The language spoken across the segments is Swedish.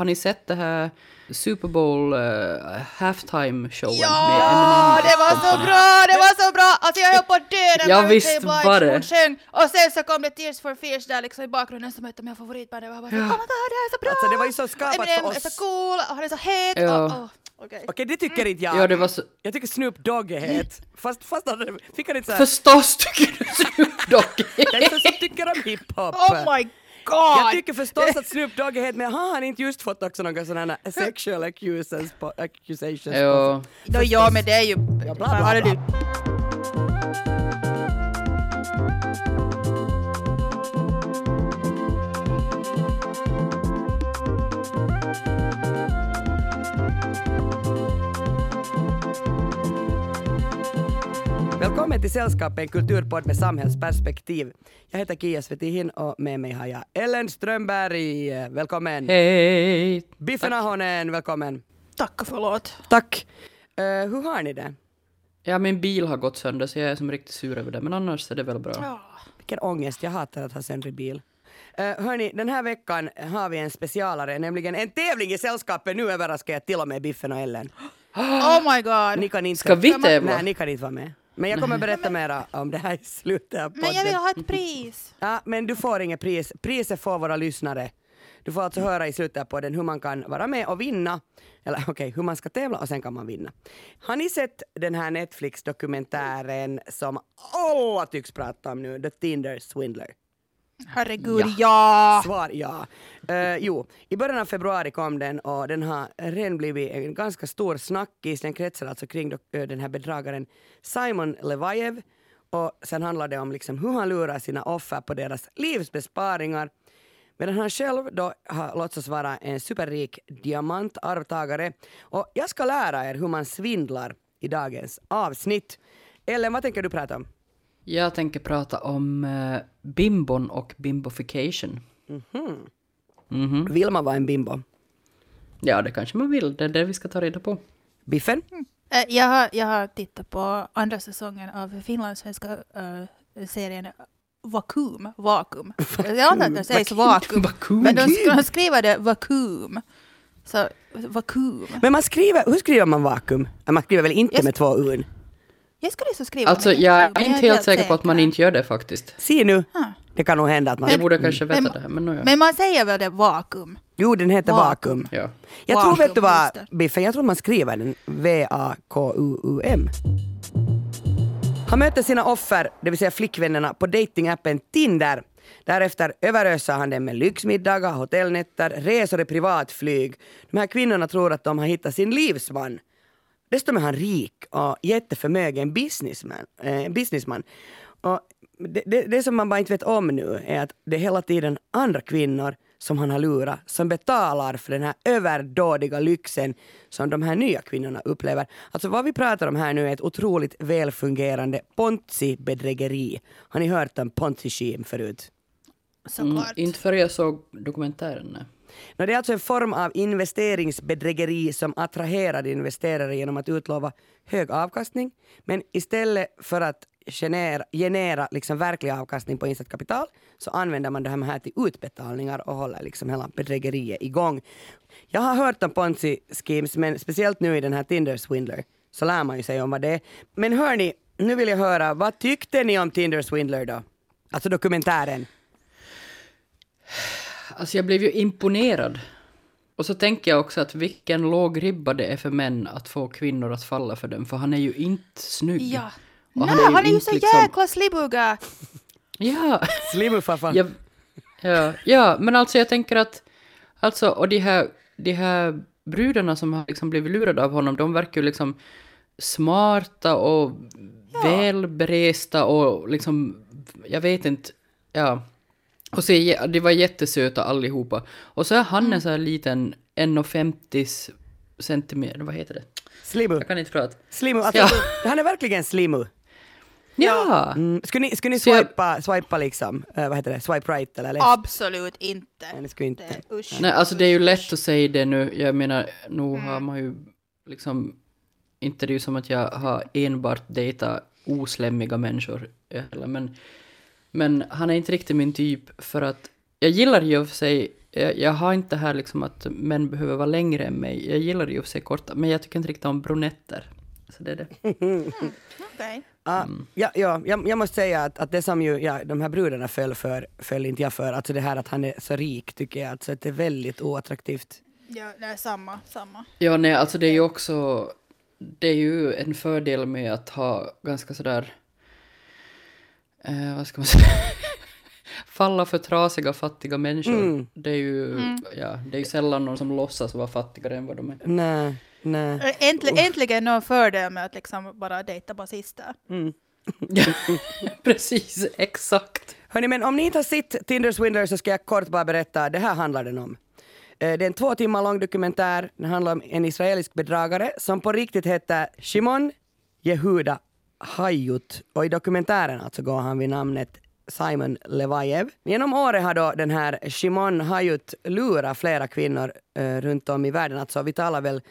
har ni sett det här Super Bowl uh, halftime showen Ja, med Eminem? det var så bra, det var så bra! Alltså jag höll på att dö när Ja, visst var det. sjöng och sen så kom det Tears for Fears där liksom i bakgrunden som ett av mina favoritband. Jag var bara så, oh my god, det här är så bra! Alltså det var ju så skapat Eminem för är oss. så cool och han är så het Ja. och... Oh, okej. Okej, det tycker inte jag. Ja, det var så... Jag tycker Snoop Dogg är het. Fast, fast han fick han inte såhär... Förstås tycker du Snoop Dogg Den som tycker om hiphop. Oh my Jag god! tycker förstås att Snoop Dogg är het, men har han inte just fått också några sådana sexual accusations på, accusations Ja. Då ja, men det är ju... Ja, bla, bla, bla. Välkommen till Sällskapet, en kulturpodd med samhällsperspektiv. Jag heter Kia Svetihin och med mig har jag Ellen Strömberg. Välkommen! Hej! Biffen Ahonen, välkommen! Tack och förlåt. Tack! Eh, hur har ni det? Ja, min bil har gått sönder så jag är som riktigt sur över det, men annars är det väl bra. Ja. Vilken ångest, jag hatar att ha söndrig bil. Uh, hörni, den här veckan har vi en specialare, nämligen en tävling i sällskapet. Nu överraskar jag till och med Biffen och Ellen. Oh my god. Ni kan inte... Ska vi tävla? Nej, ni kan inte vara med. Men jag kommer berätta mera om det här i slutet av podden. Men jag vill ha ett pris. Ja, men du får inget pris. Priset får våra lyssnare. Du får alltså höra i slutet på den hur man kan vara med och vinna. Eller okej, hur man ska tävla och sen kan man vinna. Har ni sett den här Netflix-dokumentären som alla tycks prata om nu, The Tinder Swindler? Herregud, ja! Svar ja. Eh, jo, i början av februari kom den och den har redan blivit en ganska stor snackis. Den kretsar alltså kring eh, den här bedragaren Simon Levajev. Och sen handlar det om liksom hur han lurar sina offer på deras livsbesparingar. Medan han själv då har låtsats vara en superrik diamantarvtagare. Och jag ska lära er hur man svindlar i dagens avsnitt. Ellen, vad tänker du prata om? Jag tänker prata om uh, bimbon och bimbofication. Mhm. Vill man vara en bimbo? Ja, det kanske man vill. Det är det vi ska ta reda på. Biffen? Eh, Jag har, jag har tittat på andra säsongen av finlandssvenska uh, serien Vakuum. Vakuum. Jag antar att det sägs vakuum. Vakuum. Men de sk- skriver det vakuum. Så vakuum. Men man skriver, hur skriver man vakuum? Man skriver väl inte Jag- med två un? Jag skulle så skriva Alltså, jag är inte helt säker på att man inte gör det faktiskt. Se nu, Ah. det kan nog hända att man... Jag borde kanske veta Men- det här, men nåja. Men man säger väl det vakuum? Jo, den heter Vakuum. vakuum. Ja. Jag tror, Vakuum, vet du vad. Biffen, jag tror man skriver den V-A-K-U-U-M. Han möter sina offer, det vill säga flickvännerna, på datingappen Tinder. Därefter överöser han dem med lyxmiddagar, hotellnätter, resor i privatflyg. De här kvinnorna tror att de har hittat sin livsman. Dessutom är han rik och jätteförmögen businessman. Eh, businessman. Och det, det, det som man bara inte vet om nu är att det är hela tiden andra kvinnor som han har lurat som betalar för den här överdådiga lyxen som de här nya kvinnorna upplever. Alltså vad vi pratar om här nu är ett otroligt välfungerande Ponzi-bedrägeri. Har ni hört om Ponzi-scheme förut? Mm, Såklart. inte förrän jag såg dokumentären. nej. Nå, det är alltså en form av investeringsbedrägeri som attraherar investerare genom att utlova hög avkastning. Men istället för att genera, genera liksom verklig avkastning på insatt kapital så använder man det här till utbetalningar och håller liksom hela bedrägeriet igång. Jag har hört om ponzi-schemes men speciellt nu i den här Tinder Swindler så lär man ju sig om vad det är. Men hörni, nu vill jag höra, vad tyckte ni om Tinder Swindler då? Alltså dokumentären. Alltså jag blev ju imponerad. Och så tänker jag också att vilken låg ribba det är för män att få kvinnor att falla för dem, för han är ju inte snygg. Ja. Och Nej, han är ju inte så liksom- jäkla slibbuga! Ja, Slimu-faffa. jag, ja, ja, men alltså jag tänker att, alltså, och de här, de här brudarna som har liksom blivit lurade av honom, de verkar ju liksom smarta och välberesta och liksom, jag vet inte, ja. Och så, de var jättesöta allihopa. Och så är han en sån här liten 1,50 centimeter, vad heter det? Slimu. Jag kan inte prata. Slimu, alltså, Ja. han är verkligen slimu. Ja! Mm. Skulle ni, skulle ni jag- swipa, swipa liksom, eh, vad heter det, swipe right eller left? Absolut inte. Nej, skulle inte. Det, usch. Nej, alltså det är ju lätt att säga det nu. Jag menar, nu har man ju liksom... Inte det är ju som att jag har enbart dejtat oslämmiga människor. Eller, men, men han är inte riktigt min typ för att... Jag gillar ju för sig jag, jag har inte här liksom att män behöver vara längre än mig. Jag gillar ju att se korta, men jag tycker inte riktigt om brunetter. Så det är det. Ja, Mm. ja, ja, jag, jag måste säga att, att det som ju, ja, de här brudarna föll för, föll inte jag för. Alltså det här att han är så rik tycker jag alltså att det är väldigt oattraktivt. Ja, det är samma, samma. Ja, nej, alltså det är ju också... Det är ju en fördel med att ha ganska sådär... Eh, vad ska man säga? Falla för trasiga, fattiga människor. Mm. Det, är ju, ja, det är ju sällan någon som låtsas vara fattigare än vad de är. Nej, nej. Äntligen, äntligen någon fördel med att liksom bara dejta basister. Mm. Precis, exakt. Hörni, men om ni inte har sett Tinder Swindler så ska jag kort bara berätta, det här handlar den om. Eh, Det är en två timmar lång dokumentär. Den handlar om en israelisk bedragare som på riktigt heter Shimon Yehuda Hayut. Och i dokumentären alltså går han vid namnet Simon Levajev. Genom året har då den här Shimon Hayut lurat flera kvinnor eh, runt om i världen. Alltså vi talar väl,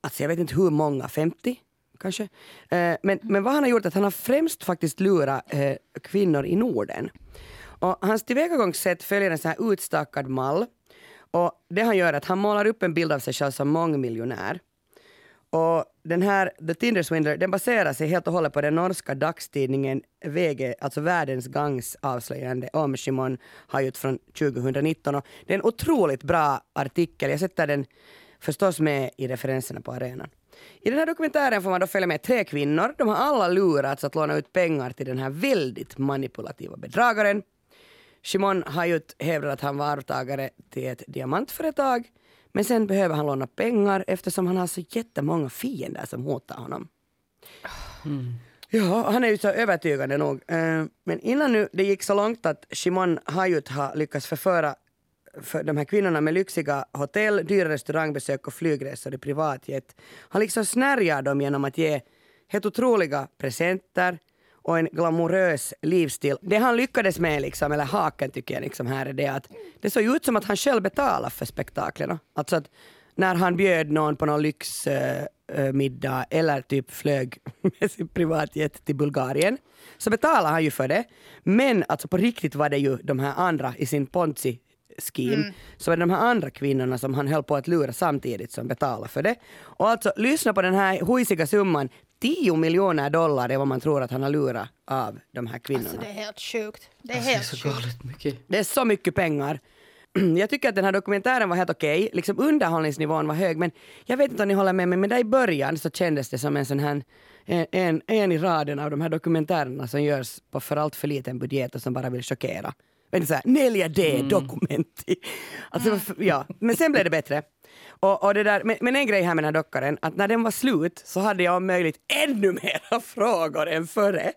alltså jag vet inte hur många, 50 kanske? Eh, men, men vad han har gjort är att han har främst faktiskt lurat eh, kvinnor i Norden. Och hans tillvägagångssätt följer en sån här utstakad mall. Och det han gör är att han målar upp en bild av sig själv som mångmiljonär. Och den här The Tinder Swindler den baserar sig helt och hållet på den norska dagstidningen VG, alltså Världens Gangs avslöjande om Shimon Hayut från 2019. Och det är en otroligt bra artikel. Jag sätter den förstås med i referenserna på arenan. I den här dokumentären får man då följa med tre kvinnor. De har alla lurats att låna ut pengar till den här väldigt manipulativa bedragaren. Shimon Hayut hävdar att han var arvtagare till ett diamantföretag men sen behöver han låna pengar eftersom han har så jättemånga fiender som hotar honom. Ja, han är ju så övertygande nog. Eh, men innan nu det gick så långt att Shimon Hayut har lyckats förföra för de här kvinnorna med lyxiga hotell, dyra restaurangbesök och flygresor i privatjet. Han liksom snärjar dem genom att ge helt otroliga presenter och en glamorös livsstil. Det han lyckades med, liksom, eller haken tycker jag liksom här är det att det såg ut som att han själv betalade för spektaklerna. Alltså att när han bjöd någon på någon lyxmiddag middag eller typ flög med sin privatjet till Bulgarien så betalade han ju för det. Men alltså på riktigt var det ju de här andra i sin ponzi scheme. Så var det de här andra kvinnorna som han höll på att lura samtidigt som betalade för det. Och alltså lyssna på den här huisiga summan. 10 miljoner dollar är vad man tror att han har lurat av de här kvinnorna. Alltså det är helt sjukt. Det är Alltså, det är helt så sjukt. galet mycket. Det är så mycket pengar. Jag tycker att den här dokumentären var helt okej, liksom underhållningsnivån var hög men jag vet inte om ni håller med mig men där i början så kändes det som en sån här en, en, en i raden av de här dokumentärerna som görs på för allt för liten budget och som bara vill chockera. Vet ni såhär, Nelia D dokumenti. Alltså, Mm. ja. Men sen blev det bättre. Och, och det där, men, men en grej här med den här dockaren, att när den var slut så hade jag om möjligt ännu mera frågor än före.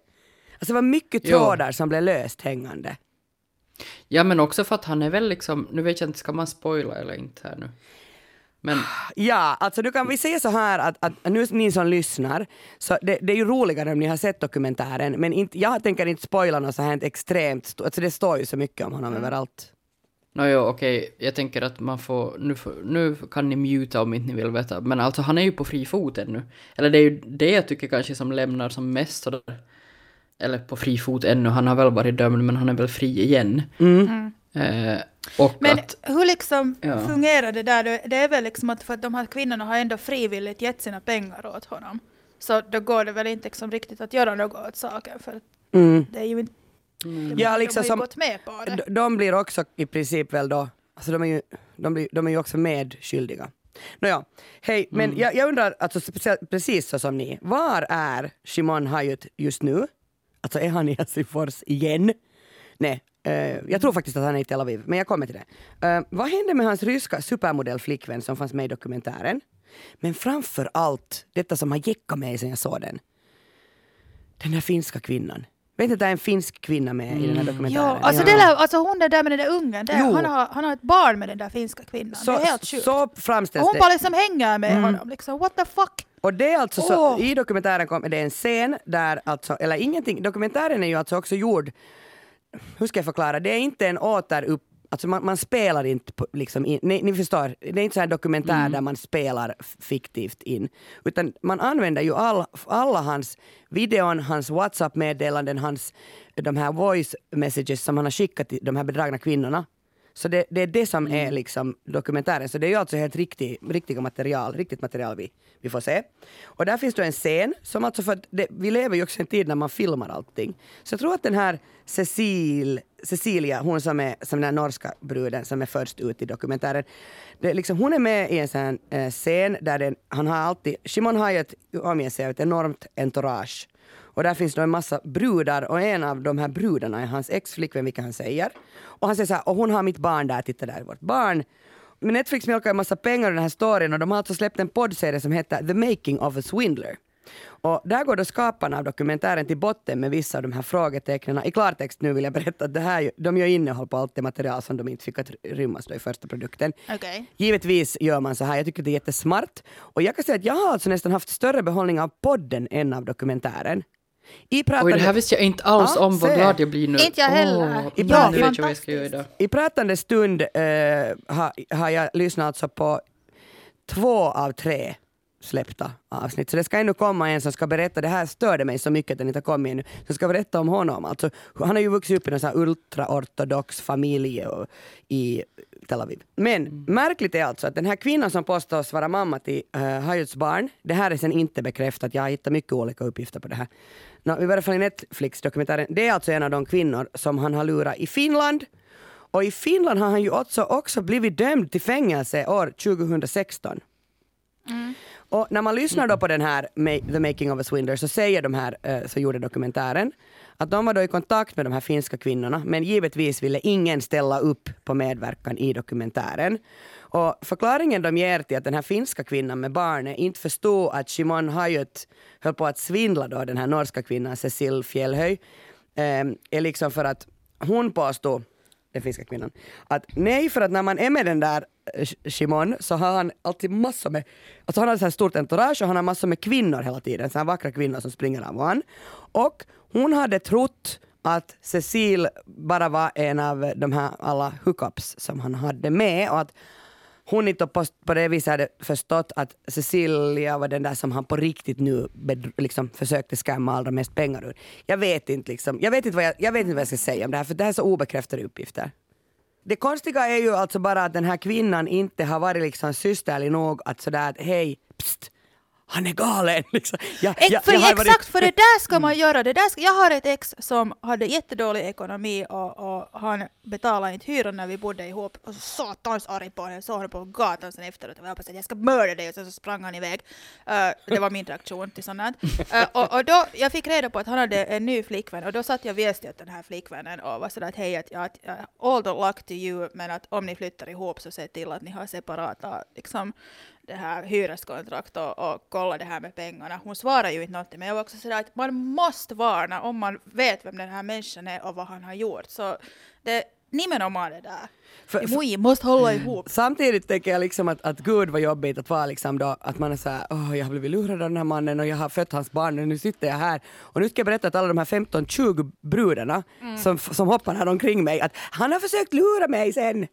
Alltså det var mycket Jo. trådar som blev löst hängande. Ja, men också för att han är väl liksom, nu vet jag inte, ska man spoila eller inte här nu? Men Ja, alltså nu kan vi säga så här att, att nu ni som lyssnar, så det, det är ju roligare om ni har sett dokumentären, men inte, jag tänker inte spoila något så här extremt, alltså det står ju så mycket om honom överallt. Nåjo, okej, jag tänker att man får nu, får, nu kan ni muta om inte ni vill veta, men alltså han är ju på fri fot ännu. Eller det är ju det jag tycker kanske som lämnar som mest sådär, eller på fri fot ännu, han har väl varit dömd men han är väl fri igen. Eh, och Men att, hur liksom Ja. fungerar det där? Det- är väl liksom att för att de här kvinnorna har ändå frivilligt gett sina pengar åt honom. Så då går det väl inte liksom riktigt att göra något åt saken för Mm. det är ju inte... De, Ja, de liksom har ju som- gått med på det. De, de blir också i princip väl då, alltså de är ju, de blir, de är ju också medskyldiga. Nåja, hej, men jag, jag undrar, alltså precis så som ni, var är Shimon Hayut just nu? Alltså är han i Helsingfors igen? Nej, eh, jag tror faktiskt att han är i Tel Aviv, men jag kommer till det. Eh, vad hände med hans ryska supermodellflickvän som fanns med i dokumentären? Men framför allt, detta som har jäckat mig sen jag såg den. Den här finska kvinnan. Vet att det är en finsk kvinna med i den här dokumentären? Ja, alltså, det där, alltså hon är där med den där ungen, Jo. han, har, han har ett barn med den där finska kvinnan. så, det är helt sjukt. så framställs hon det. bara liksom hänger med honom. Liksom, what the fuck? Och det är alltså så, i dokumentären kom, det är en scen där alltså, eller ingenting, dokumentären är ju alltså också gjord, hur ska jag förklara, det är inte en återupp Alltså man, man spelar inte, på, liksom in, ni, ni förstår, det är inte så här dokumentär där man spelar fiktivt in. Utan man använder ju all, alla hans videon, hans WhatsApp-meddelanden, hans de här voice messages som han har skickat till de här bedragna kvinnorna. Så det, det är det som är liksom dokumentären. Så det är ju alltså helt riktig, riktiga material, riktigt material vi, vi får se. Och där finns då en scen som alltså för det, vi lever ju också i en tid när man filmar allting. Så jag tror att den här Cecil, Cecilia, hon som är som den här norska bruden som är först ut i dokumentären. Det, liksom, hon är med i en sån eh, scen där den, han har alltid, Shimon har ju ett, sig av ett enormt entourage. Och där finns då en massa brudar och en av de här brudarna är hans ex-flickvän, vilket han säger. Och han säger så här, och hon har mitt barn där, titta där är vårt barn. Men Netflix mjölkar en massa pengar i den här storyn och de har alltså släppt en poddserie som heter The Making of a Swindler. Och där går då skaparna av dokumentären till botten med vissa av de här frågetecknen. I klartext nu vill jag berätta att det här, de gör innehåll på allt det material som de inte fick att rymmas då i första produkten. Okej. Givetvis gör man så här, jag tycker det är jättesmart. Och jag kan säga att jag har alltså nästan haft större behållning av podden än av dokumentären. I Oj, pratande, det här visste jag inte alls Ja, om. Vad glad jag blir nu. Inte jag heller. Åh, I nu bra- vet jag vad jag ska göra idag. I pratande stund eh, har, har jag lyssnat alltså på två av tre släppta avsnitt. Så det ska ännu komma en som ska berätta, det här störde mig så mycket att den inte har kommit ännu, som ska berätta om honom. Alltså, han har ju vuxit upp i en ultraortodox familj och, i Tel Aviv. Men märkligt är alltså att den här kvinnan som påstås vara mamma till uh, Hayats barn, det här är sen inte bekräftat, jag har hittat mycket olika uppgifter på det här. No, I varje fall i Netflix-dokumentären, det är alltså en av de kvinnor som han har lurat i Finland och i Finland har han ju också, också blivit dömd till fängelse år 2016. Och när man lyssnar då på den här The Making of a Swindler så säger de här eh, som gjorde dokumentären att de var då i kontakt med de här finska kvinnorna men givetvis ville ingen ställa upp på medverkan i dokumentären. Och förklaringen de ger till att den här finska kvinnan med barnet inte förstod att Shimon Hayut höll på att svindla då den här norska kvinnan Cecil Fjällhöj eh, är liksom för att hon påstod den finska kvinnan. Att nej, för att när man är med den där eh, Shimon så har han alltid massor med, alltså han har så här stort entourage och han har massor med kvinnor hela tiden, så här vackra kvinnor som springer av honom. Och hon hade trott att Cecil bara var en av de här alla hookups som han hade med och att hon inte på, på det viset hade förstått att Cecilia var den där som han på riktigt nu liksom, försökte skämma allra mest pengar ur. Jag vet inte liksom, jag vet inte, vad jag, jag vet inte vad jag ska säga om det här för det här är så obekräftade uppgifter. Det konstiga är ju alltså bara att den här kvinnan inte har varit liksom systerlig nog att sådär att hej, pst, han är galen. Liksom. Jag, jag- för jag exakt, varit- för det där ska man göra. Det där ska, jag har ett ex som hade jättedålig ekonomi och, och han betalade inte hyran när vi bodde ihop. Och så satans arg på honom. Såg honom på gatan sen efteråt och jag hoppas att jag ska mörda dig och sen så sprang han iväg. Eh, det var min reaktion till sånt. Eh, och, och då, jag fick reda på att han hade en ny flickvän och då satt jag och väste åt den här flickvännen och var sådär att hej, att, att all the luck to you men att om ni flyttar ihop så se till att ni har separata liksom, det här hyreskontrakt och, och kolla det här med pengarna. Hon svarar ju inte någonting men jag var också sådär att man måste varna om man vet vem den här människan är och vad han har gjort. Så det nimenomaan det där. För- må- måste hålla ihop. Samtidigt tänker jag liksom att, att gud vad jobbigt att vara liksom då, att man är såhär, åh jag har blivit lurad av den här mannen och jag har fött hans barn och nu sitter jag här. Och nu ska jag berätta att alla de här 15-20 brudarna som, som hoppar här omkring mig, att han har försökt lura mig sen.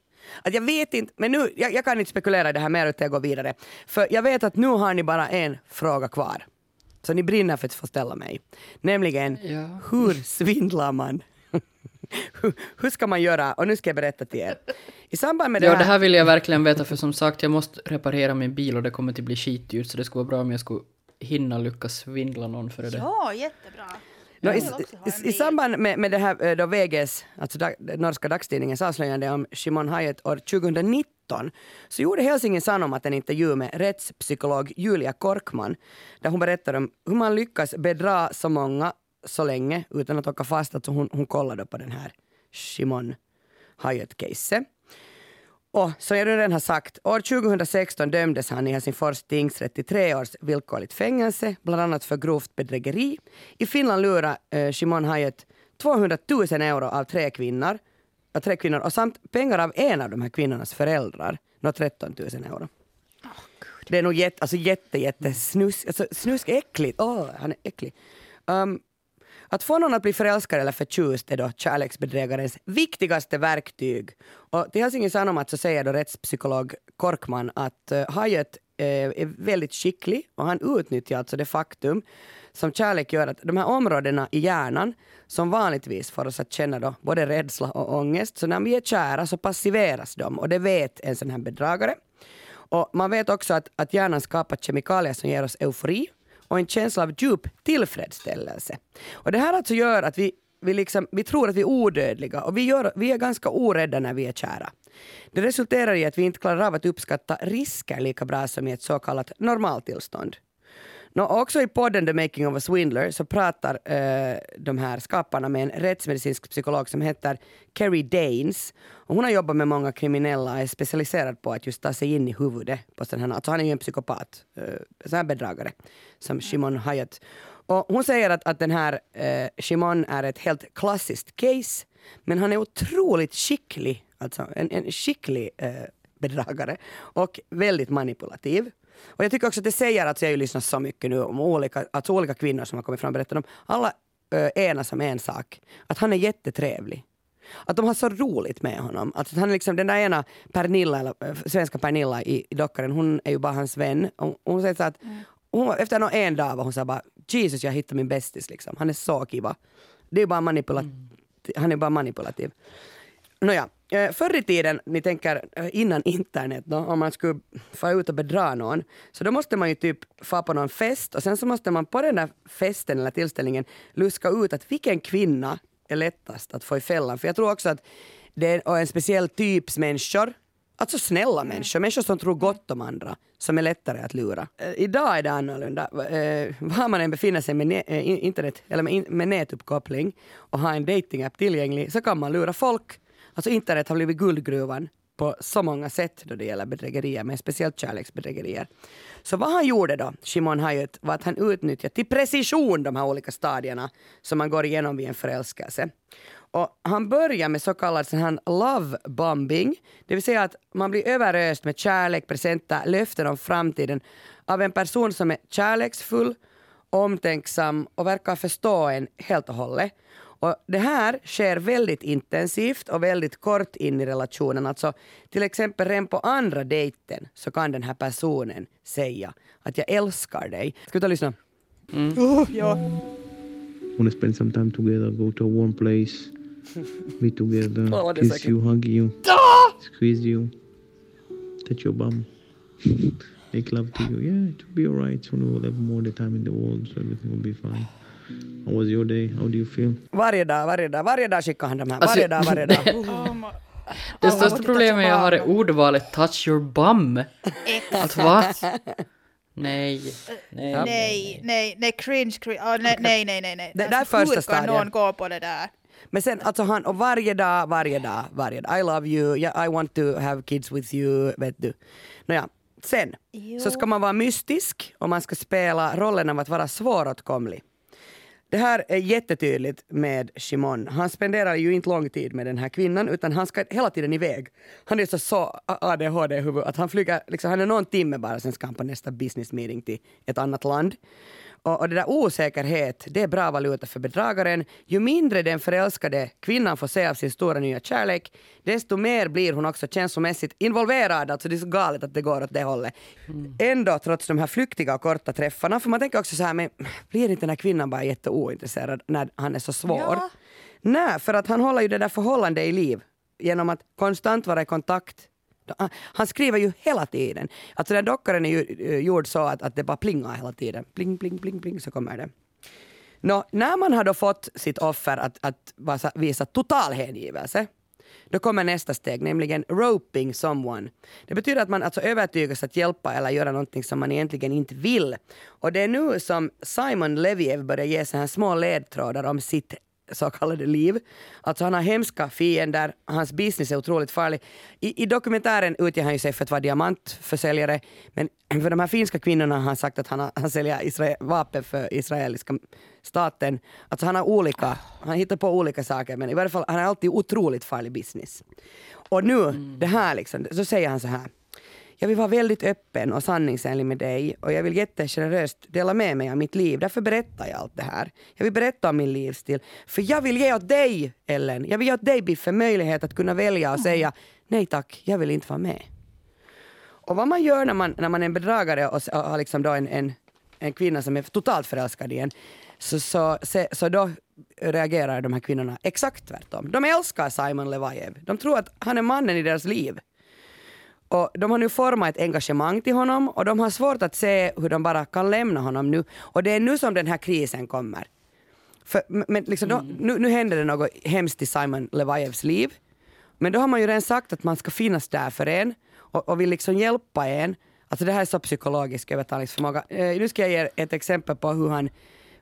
Att jag vet inte, men nu, jag, jag kan inte spekulera i det här mer utan jag går vidare. För jag vet att nu har ni bara en fråga kvar. Så ni brinner för att få ställa mig. Nämligen, Ja. hur svindlar man? hur, ska man göra? Och nu ska jag berätta till er. I samband med det Ja, här... det här vill jag verkligen veta för som sagt, jag måste reparera min bil och det kommer att bli skitdyrt så det skulle vara bra om jag skulle hinna lyckas svindla någon före det. Ja, jättebra. No, i, i, I samband med, med det här eh, då VGs, alltså dag, norska dagstidningens avslöjande om Shimon Hayat år 2019 så gjorde Helsingin Sanomat en intervju med rättspsykolog Julia Korkman där hon berättar om hur man lyckas bedra så många så länge utan att åka fast. Alltså hon, hon kollade på den här Shimon Hayat-caset. Och som jag redan har sagt, år 2016 dömdes han i Helsingfors tingsrätt till tre års villkorligt fängelse, bland annat för grovt bedrägeri. I Finland lurade eh, Shimon Hayat 200 000 euro av tre kvinnor, av tre kvinnor och samt pengar av en av de här kvinnornas föräldrar, nå 13 000 euro. Det är nog jätte, alltså jätte, jätte snusk, alltså snusk är äckligt. Åh, han är äcklig. Um, att få någon att bli förälskad eller förtjust är då kärleksbedrägarens viktigaste verktyg. Och till Helsingin Sanomat så säger då rättspsykolog Korkman att eh, Hayet eh, är väldigt skicklig och han utnyttjar alltså det faktum som kärlek gör att de här områdena i hjärnan som vanligtvis får oss att känna då både rädsla och ångest, så när vi är kära så passiveras de och det vet en sån här bedragare. Och man vet också att, att hjärnan skapar kemikalier som ger oss eufori och en känsla av djup tillfredsställelse. Och det här alltså gör att vi, vi, liksom, vi tror att vi är odödliga och vi, gör, vi är ganska orädda när vi är kära. Det resulterar i att vi inte klarar av att uppskatta risker lika bra som i ett så kallat normaltillstånd. Nå, också i podden The Making of a Swindler så pratar eh, de här skaparna med en rättsmedicinsk psykolog som heter Kerry Danes. Och hon har jobbat med många kriminella och är specialiserad på att just ta sig in i huvudet på sådana här, alltså han är ju en psykopat, eh, sån här bedragare, som Shimon Hyatt. Och hon säger att, att den här eh, Shimon är ett helt klassiskt case, men han är otroligt skicklig, alltså en, en skicklig eh, bedragare och väldigt manipulativ. Och jag tycker också att det säger, alltså jag har ju lyssnat så mycket nu om olika, alltså olika kvinnor som har kommit fram och berättat om, alla äh, enas om en sak, att han är jättetrevlig. Att de har så roligt med honom. Alltså han är liksom, den där ena Pernilla, eller, äh, svenska Pernilla i, i dockaren, hon är ju bara hans vän. Och hon säger så att, mm. hon, efter en dag var hon sa bara Jesus jag hittade min bästis liksom. Han är så kiva. Det är bara manipulativ. Mm. Han är bara manipulativ. Nåja, Eh, förr i tiden, ni tänker eh, innan internet, då, om man skulle få ut och bedra någon, så då måste man ju typ få på någon fest och sen så måste man på den där festen eller tillställningen luska ut att vilken kvinna är lättast att få i fällan. För jag tror också att det är en speciell typs människor, alltså snälla mm. människor, människor som tror gott om andra, som är lättare att lura. Eh, idag är det annorlunda. Var man än befinner sig med internet eller med, med nätuppkoppling och har en datingapp tillgänglig så kan man lura folk Alltså internet har blivit guldgruvan på så många sätt då det gäller bedrägerier, men speciellt kärleksbedrägerier. Så vad han gjorde då, Shimon Hayut, var att han utnyttjade till precision de här olika stadierna som man går igenom vid en förälskelse. Och han börjar med så kallad här love bombing, det vill säga att man blir överöst med kärlek, presenter, löften om framtiden av en person som är kärleksfull, omtänksam och verkar förstå en helt och hållet. Och det här sker väldigt intensivt och väldigt kort in i relationen. Alltså, till exempel redan på andra dejten så kan den här personen säga att jag älskar dig. Ska vi ta och lyssna? Mm. Uh, ja. Wanna spend some time together, go to a warm place, be together, oh, kiss you, hug you, squeeze you, touch your bum, make love to you. Yeah, it will be alright. Soon we'll have more the time in the world, so everything will be fine. How was your day? How do you feel? Varje dag, varje dag, varje dag skickar han de här. Varje alltså, dag, varje dag. det största problemet jag har är ordvalet touch your bum. Alltså vad? Nej. Nej. Nej, nej, nej, cringe, cringe. Oh, nej, nej, nej, nej, nej. Det där är första stadiet. Hur kan någon gå på det där? Men sen alltså han, och varje dag, varje dag, varje dag. I love you, yeah, I want to have kids with you, vet du. Nåja, sen jo. så ska man vara mystisk och man ska spela rollen av att vara svåråtkomlig. Det här är jättetydligt med Shimon. Han spenderar ju inte lång tid med den här kvinnan utan han ska hela tiden iväg. Han är så, så ADHD i huvudet att han flyger, liksom, han är någon timme bara sen ska han på nästa business meeting till ett annat land. Och, och det där osäkerhet, det är bra valuta för bedragaren. Ju mindre den förälskade kvinnan får se av sin stora nya kärlek, desto mer blir hon också känslomässigt involverad. Alltså det är så galet att det går åt det hållet. Mm. Ändå, trots de här flyktiga och korta träffarna, för man tänker också så här, men blir inte den här kvinnan bara jätteointresserad när han är så svår? Ja. Nej, för att han håller ju det där förhållandet i liv genom att konstant vara i kontakt Ah, han skriver ju hela tiden. Alltså den dockaren är ju eh, gjord så att, att det bara plingar hela tiden. Pling, pling, pling, pling så kommer det. Nå, när man har då fått sitt offer att, att visa total hängivelse då kommer nästa steg, nämligen roping someone. Det betyder att man alltså övertygas att hjälpa eller göra någonting som man egentligen inte vill. Och det är nu som Simon Leviev börjar ge så här små ledtrådar om sitt så kallade liv. Alltså han har hemska fiender, hans business är otroligt farlig. I, i dokumentären utger han sig för att vara diamantförsäljare, men för de här finska kvinnorna har han sagt att han, han säljer Israel, vapen för israeliska staten. Alltså han har olika, han hittar på olika saker, men i varje fall han har alltid otroligt farlig business. Och nu, mm. det här liksom, så säger han så här jag vill vara väldigt öppen och sanningsenlig med dig och jag vill jättegeneröst dela med mig av mitt liv. Därför berättar jag allt det här. Jag vill berätta om min livsstil. För jag vill ge åt dig, Ellen, jag vill ge åt dig Biffe möjlighet att kunna välja och säga nej tack, jag vill inte vara med. Och vad man gör när man, när man är en bedragare och, och har liksom då en, en, en kvinna som är totalt förälskad i en, så, så, så, så då reagerar de här kvinnorna exakt tvärtom. De älskar Simon Levajev. De tror att han är mannen i deras liv. Och de har nu format ett engagemang till honom och de har svårt att se hur de bara kan lämna honom nu. Och det är nu som den här krisen kommer. För, men liksom då, nu, nu händer det något hemskt i Simon Levajevs liv. Men då har man ju redan sagt att man ska finnas där för en och, och vill liksom hjälpa en. Alltså det här är så psykologisk övertalningsförmåga. Eh, nu ska jag ge ett exempel på hur han,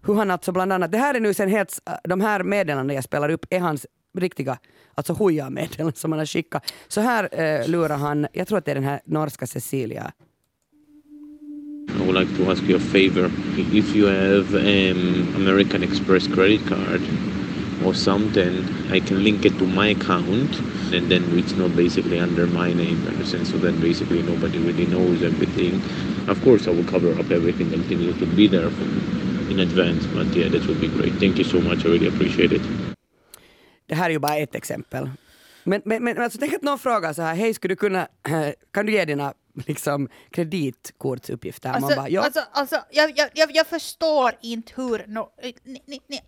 hur han alltså bland annat, det här är nu sen helt, de här meddelandena jag spelar upp är hans riktiga, alltså huja-meddelanden som han har skickat. Så här eh, lurar han, jag tror att det är den här norska Cecilia. I would like to ask you a favor. If you have um, American Express credit card or something, I can link it to my account and then it's not basically under my name, understand? So then basically nobody really knows everything. Of course, I will cover up everything until you to be there in advance, but yeah, that would be great. Thank you so much. I really appreciate it. Det här är ju bara ett exempel. Men, men, men alltså, tänk att någon frågar så här, hej skulle du kunna, kan du ge dina liksom, kreditkortsuppgifter? Alltså, Man bara, ja. alltså, alltså jag, jag, jag, jag förstår inte hur... No, ni, ni, ni,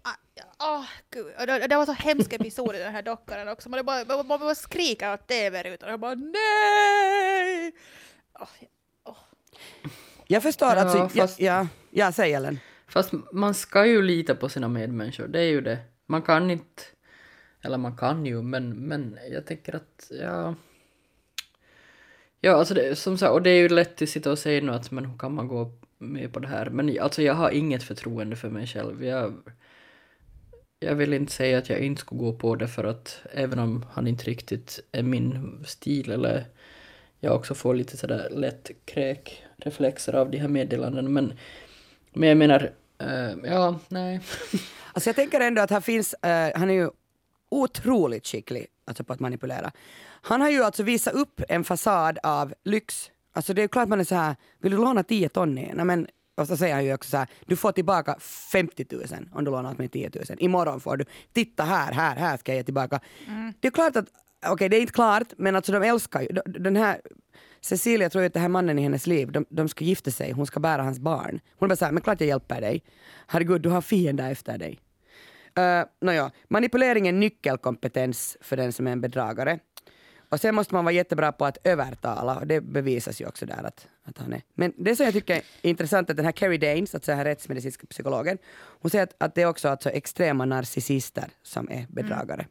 oh, gud. Det, det var så hemsk episod i den här dockan också. Man bara, man, man bara skrika åt tv-rutan och bara nej! Oh, oh. Jag förstår, Ja, alltså, fast- ja, ja, ja, säg Ellen. Fast man ska ju lita på sina medmänniskor, det är ju det. Man kan inte, eller man kan ju, men, men jag tänker att, ja... Ja, alltså det, som sagt, och det är ju lätt att sitta och säga nu att men hur kan man gå med på det här? Men alltså jag har inget förtroende för mig själv. Jag, jag vill inte säga att jag inte skulle gå på det för att även om han inte riktigt är min stil eller jag också får lite sådär lätt kräkreflexer av de här meddelandena men, men jag menar, eh, ja, nej. Alltså jag tänker ändå att här finns, uh, han är ju otroligt skicklig alltså på att manipulera. Han har ju alltså visat upp en fasad av lyx. Alltså det är klart man är så här, vill du låna 10 ton? Nej, men, och så säger han ju också så här, du får tillbaka 50 000 om du lånar åt mig 10 000. Imorgon får du, titta här, här, här ska jag ge tillbaka. Det är klart att, okej det är inte klart, men alltså de älskar ju, de- den här Cecilia tror ju att det här mannen i hennes liv, de, de ska gifta sig, hon ska bära hans barn. Hon är bara såhär, men klart jag hjälper dig. Herregud, du har fiender efter dig. Uh, Nåja, manipulering är nyckelkompetens för den som är en bedragare. Och sen måste man vara jättebra på att övertala och det bevisas ju också där att, att han är. Men det som jag tycker är intressant är att den här Carrie Danes, alltså den här rättsmedicinska psykologen, hon säger att, att det är också alltså extrema narcissister som är bedragare.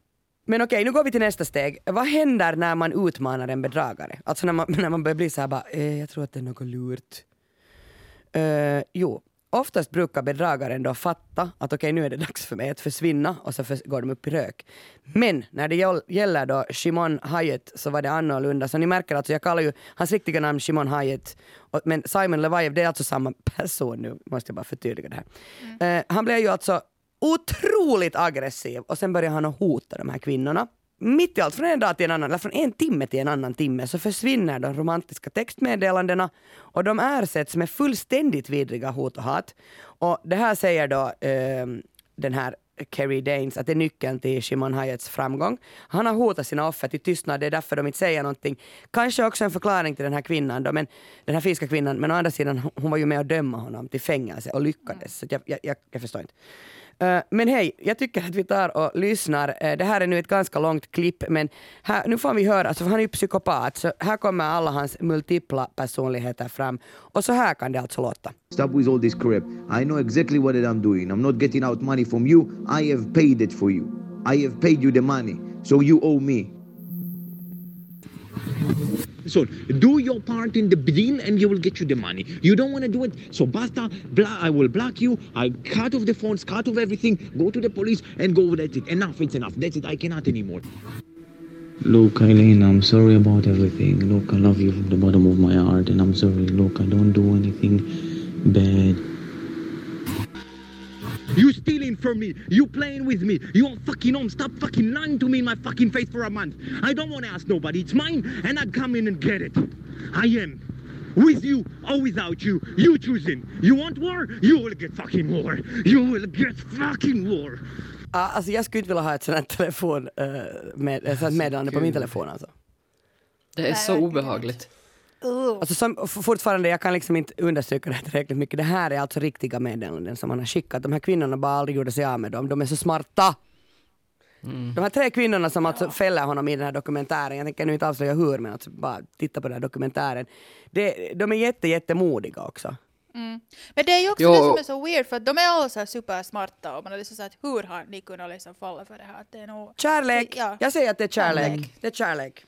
Men okej, nu går vi till nästa steg. Vad händer när man utmanar en bedragare? Alltså när man, när man börjar bli så här bara, eh, jag tror att det är något lurt. Eh, jo, oftast brukar bedragaren då fatta att okej nu är det dags för mig att försvinna och så förs- går de upp i rök. Men när det gäll- gäller då Shimon Hayek så var det annorlunda. Så ni märker alltså, jag kallar ju hans riktiga namn Shimon Hayek. Och, men Simon Levajev det är alltså samma person nu, måste jag bara förtydliga det här. Eh, han blev ju alltså otroligt aggressiv och sen började han att hota de här kvinnorna. Mitt i allt, från en dag till en annan, eller från en timme till en annan timme, så försvinner de romantiska textmeddelandena och de ersätts med fullständigt vidriga hot och hat. Och det här säger då eh, den här Kerry Danes att det är nyckeln till Shimon Hayets framgång. Han har hotat sina offer till tystnad, det är därför de inte säger någonting. Kanske också en förklaring till den här kvinnan då, men den här finska kvinnan, men å andra sidan hon var ju med och döma honom till fängelse och lyckades. Så jag, jag, jag, jag förstår inte. Eh, men hej, jag tycker att vi tar och lyssnar. Eh, det här är nu ett ganska långt klipp, men här, nu får vi höra, alltså, han är ju psykopat, så här kommer alla hans multipla personligheter fram. Och så här kan det alltså låta. Stop with all this crap. I know exactly what I'm doing. I'm not getting out money from you. I have paid it for you. I have paid you the money. So you owe me. So do your part in the deal and you will get you the money. You don't want to do it, so basta, bla- I will block you, I cut off the phones, cut off everything, go to the police and go, that's it. Enough, it's enough. That's it, I cannot anymore. Look, Eileen, I'm sorry about everything. Look, I love you from the bottom of my heart, and I'm sorry. Look, I don't do anything bad. You stealing from me. You playing with me. You are fucking home. Stop fucking lying to me in my fucking face for a month. I don't want to ask nobody. It's mine and I'd come in and get it. I am. With you or without you. You choosing. You want war? You will get fucking war. You will get fucking war. Ah, Alltså jag skulle inte vilja ha ett sånt här telefon, eh, med, ett sånt meddelande på min telefon alltså. Det är Nej, så verkligen obehagligt. Alltså som, fortfarande, jag kan liksom inte understryka det här tillräckligt mycket. Det här är alltså riktiga meddelanden som man har skickat. De här kvinnorna bara aldrig gjorde sig av med dem. De är så smarta! De här tre kvinnorna som alltså fäller honom i den här dokumentären, jag tänker nu inte avslöja hur, men alltså bara titta på den här dokumentären. Det, de är jätte, jättemodiga också. Men det är ju också Jo. det som är så weird för att de är alla så här supersmarta och man är liksom såhär hur har ni kunnat liksom falla för det här? Att det är nog... Kärlek! Ja. Jag säger att det är kärlek. Kärlek. Det är kärlek.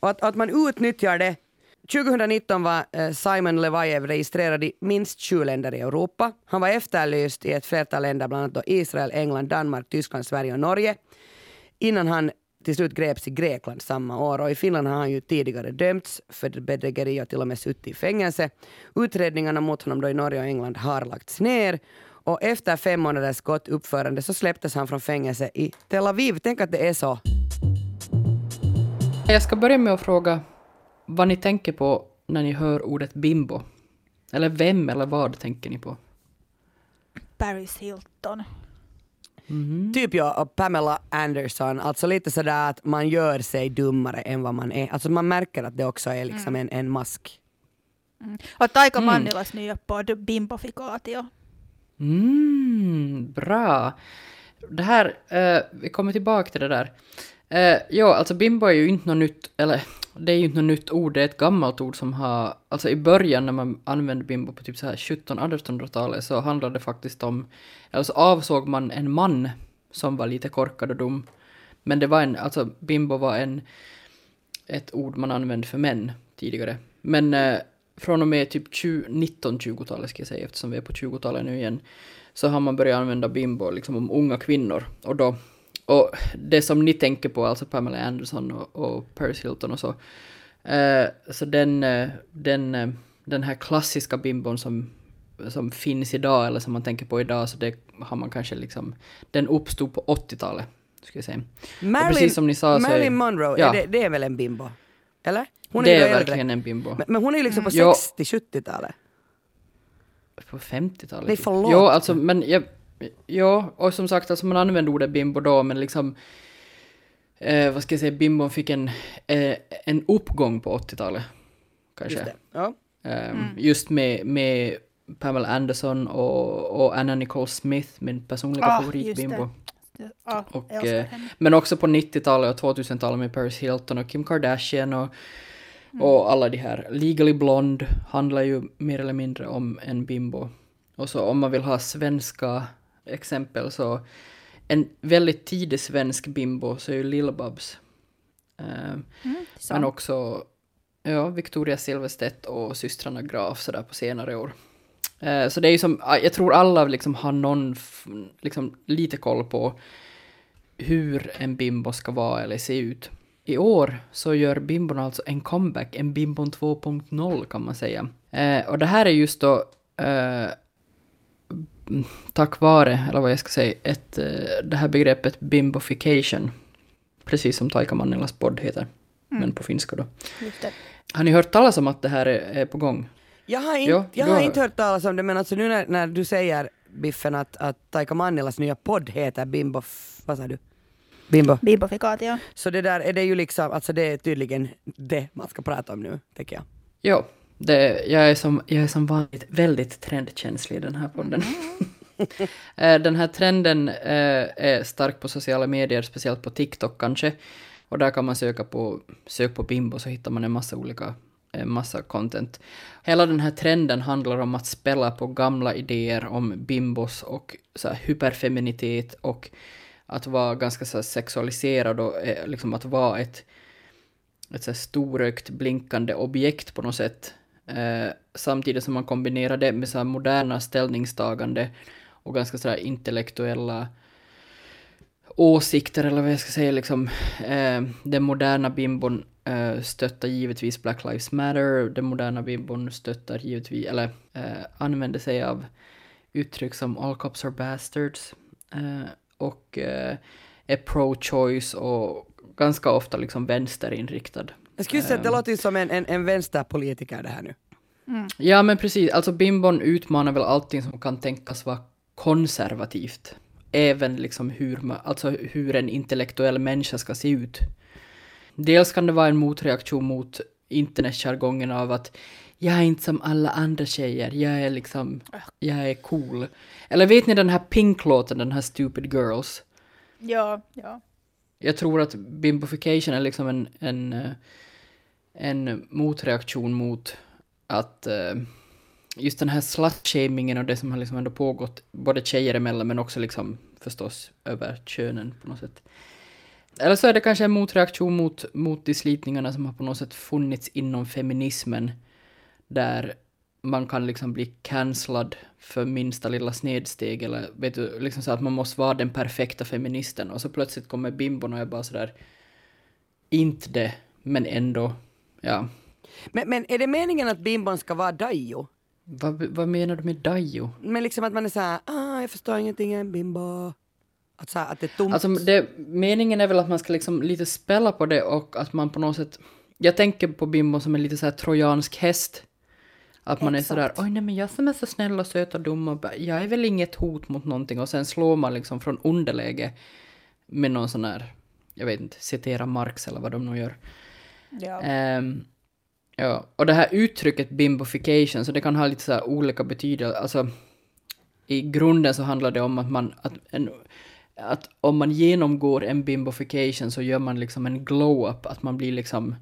Och att, att man utnyttjar det. 2019 var eh, Simon Levajev registrerad i minst 20 länder i Europa. Han var efterlyst i ett flertal länder, bland annat Israel, England, Danmark, Tyskland, Sverige och Norge. Innan han till slut greps i Grekland samma år. Och i Finland har han ju tidigare dömts för bedrägeri och till och med suttit i fängelse. Utredningarna mot honom då i Norge och England har lagts ner. Och efter fem månaders gott uppförande så släpptes han från fängelse i Tel Aviv. Tänk att det är så. Jag ska börja med att fråga vad ni tänker på när ni hör ordet bimbo. Eller vem eller vad tänker ni på? Paris Hilton. Typ jag och Pamela Anderson, alltså lite sådär att man gör sig dummare än vad man är. Alltså man märker att det också är liksom en, en mask. Och Taika Mannilas nya podd Bimbofikatio. Mm, bra. Det här, eh, vi kommer tillbaka till det där. Eh, ja, alltså bimbo är ju inte något nytt, eller det är ju inte något nytt ord, det är ett gammalt ord som har, alltså i början när man använde bimbo på typ så här 1700-1800-talet så handlade det faktiskt om, eller så avsåg man en man som var lite korkad och dum. Men det var en, alltså bimbo var en, ett ord man använde för män tidigare. Men eh, från och med typ 1920-talet ska jag säga, eftersom vi är på 20-talet nu igen, så har man börjat använda bimbo liksom om unga kvinnor. Och då, och det som ni tänker på, alltså Pamela Anderson och, och Paris Hilton och så, eh, så den, eh, den, eh, den här klassiska bimbon som, som finns idag, eller som man tänker på idag, så det har man kanske liksom, den uppstod på 80-talet, ska jag säga. och precis som ni sa så är- Marilyn Monroe, ja. är det, det är väl en bimbo? Eller? Hon det är äldre. verkligen en bimbo. Men, men hon är ju liksom på Ja. 60-70-talet. På 50-talet? Nej, typ. förlåt. Jo, alltså, men jag... Ja, och som sagt, alltså man använde ordet bimbo då, men liksom... Eh, vad ska jag säga, bimbon fick en, eh, en uppgång på 80-talet. Kanske. Just det. Ja. Ehm, Just med, med Pamela Anderson och, och Anna Nicole Smith, min personliga Ah, favoritbimbo. Ja, Och, eh, men också på 90-talet och 2000-talet med Paris Hilton och Kim Kardashian och, och alla de här. Legally Blonde handlar ju mer eller mindre om en bimbo. Och så om man vill ha svenska exempel så en väldigt tidig svensk bimbo så är ju Lill-Babs. Eh, men också ja, Victoria Silvstedt och systrarna Graf sådär på senare år. Eh, så det är ju som, jag tror alla liksom har någon, liksom lite koll på hur en bimbo ska vara eller se ut. I år så gör bimbon alltså en comeback, en bimbon 2.0 kan man säga. Eh, och det här är just då eh, mm, tack vare, eller vad jag ska säga, ett, eh, det här begreppet bimbofication. Precis som Taika Mannilas podd heter, men på finska då. Har ni hört talas om att det här är, är på gång? Jag har, inte, Ja, jag har har- inte hört talas om det men alltså nu när, när du säger Biffen att, att Taika Mannilas nya podd heter Bimbo... Vad sa du? Bimbo. Bimbofikatio. Så det där är det ju liksom, alltså det är tydligen det man ska prata om nu, tänker jag. Jo, det, jag, är som, jag är som vanligt väldigt trendkänslig i den här podden. Eh, den här trenden eh, är stark på sociala medier, speciellt på TikTok kanske. Och där kan man söka på, sök på bimbo så hittar man en massa olika, en massa content. Hela den här trenden handlar om att spela på gamla idéer om bimbos och så här, hyperfeminitet och att vara ganska så sexualiserad och eh, liksom att vara ett ett så här storögt blinkande objekt på något sätt. Eh, samtidigt som man kombinerar det med så här moderna ställningstagande och ganska så här intellektuella åsikter eller vad jag ska säga liksom. Eh, den moderna bimbon eh, stöttar givetvis Black Lives Matter, den moderna bimbon stöttar givetvis, eller eh, använder sig av uttryck som all cops are bastards. Eh, och eh, är pro-choice och ganska ofta liksom vänsterinriktad. Jag skulle säga att det låter ju som en, en, en vänsterpolitiker det här nu. Ja men precis, alltså Bimbon utmanar väl allting som kan tänkas vara konservativt. Även liksom hur, ma- alltså hur en intellektuell människa ska se ut. Dels kan det vara en motreaktion mot internetjargongen av att jag är inte som alla andra tjejer, jag är liksom, jag är cool. Eller vet ni den här Pink-låten, den här Stupid Girls? Ja, ja. Jag tror att bimbofication är liksom en, en, eh, en motreaktion mot att uh, just den här slutshamingen och det som har liksom ändå pågått både tjejer emellan men också liksom förstås över könen på något sätt. Eller så är det kanske en motreaktion mot, mot de slitningarna som har på något sätt funnits inom feminismen där man kan liksom bli cancellad för minsta lilla snedsteg eller vet du, liksom så att man måste vara den perfekta feministen och så plötsligt kommer bimbon och är bara sådär inte det, men ändå, ja. Men, men är det meningen att bimbon ska vara dajo? Vad, vad menar du med dajo? Men liksom att man är såhär, ah, jag förstår ingenting, jag är en bimbo. Att, så här, att det är tomt. Alltså det, meningen är väl att man ska liksom lite spela på det och att man på något sätt, jag tänker på bimbon som en lite så här trojansk häst. Att man är sådär, oj nej men jag som är så snäll och söt och dum och jag är väl inget hot mot någonting och sen slår man liksom från underläge med någon sån här, jag vet inte, citera Marx eller vad de nu gör ja. Ehm, ja, och det här uttrycket bimbofication, så det kan ha lite så här olika betydelser. Alltså, i grunden så handlar det om att man, att, en, att om man genomgår en bimbofication så gör man liksom en glow-up, att man blir liksom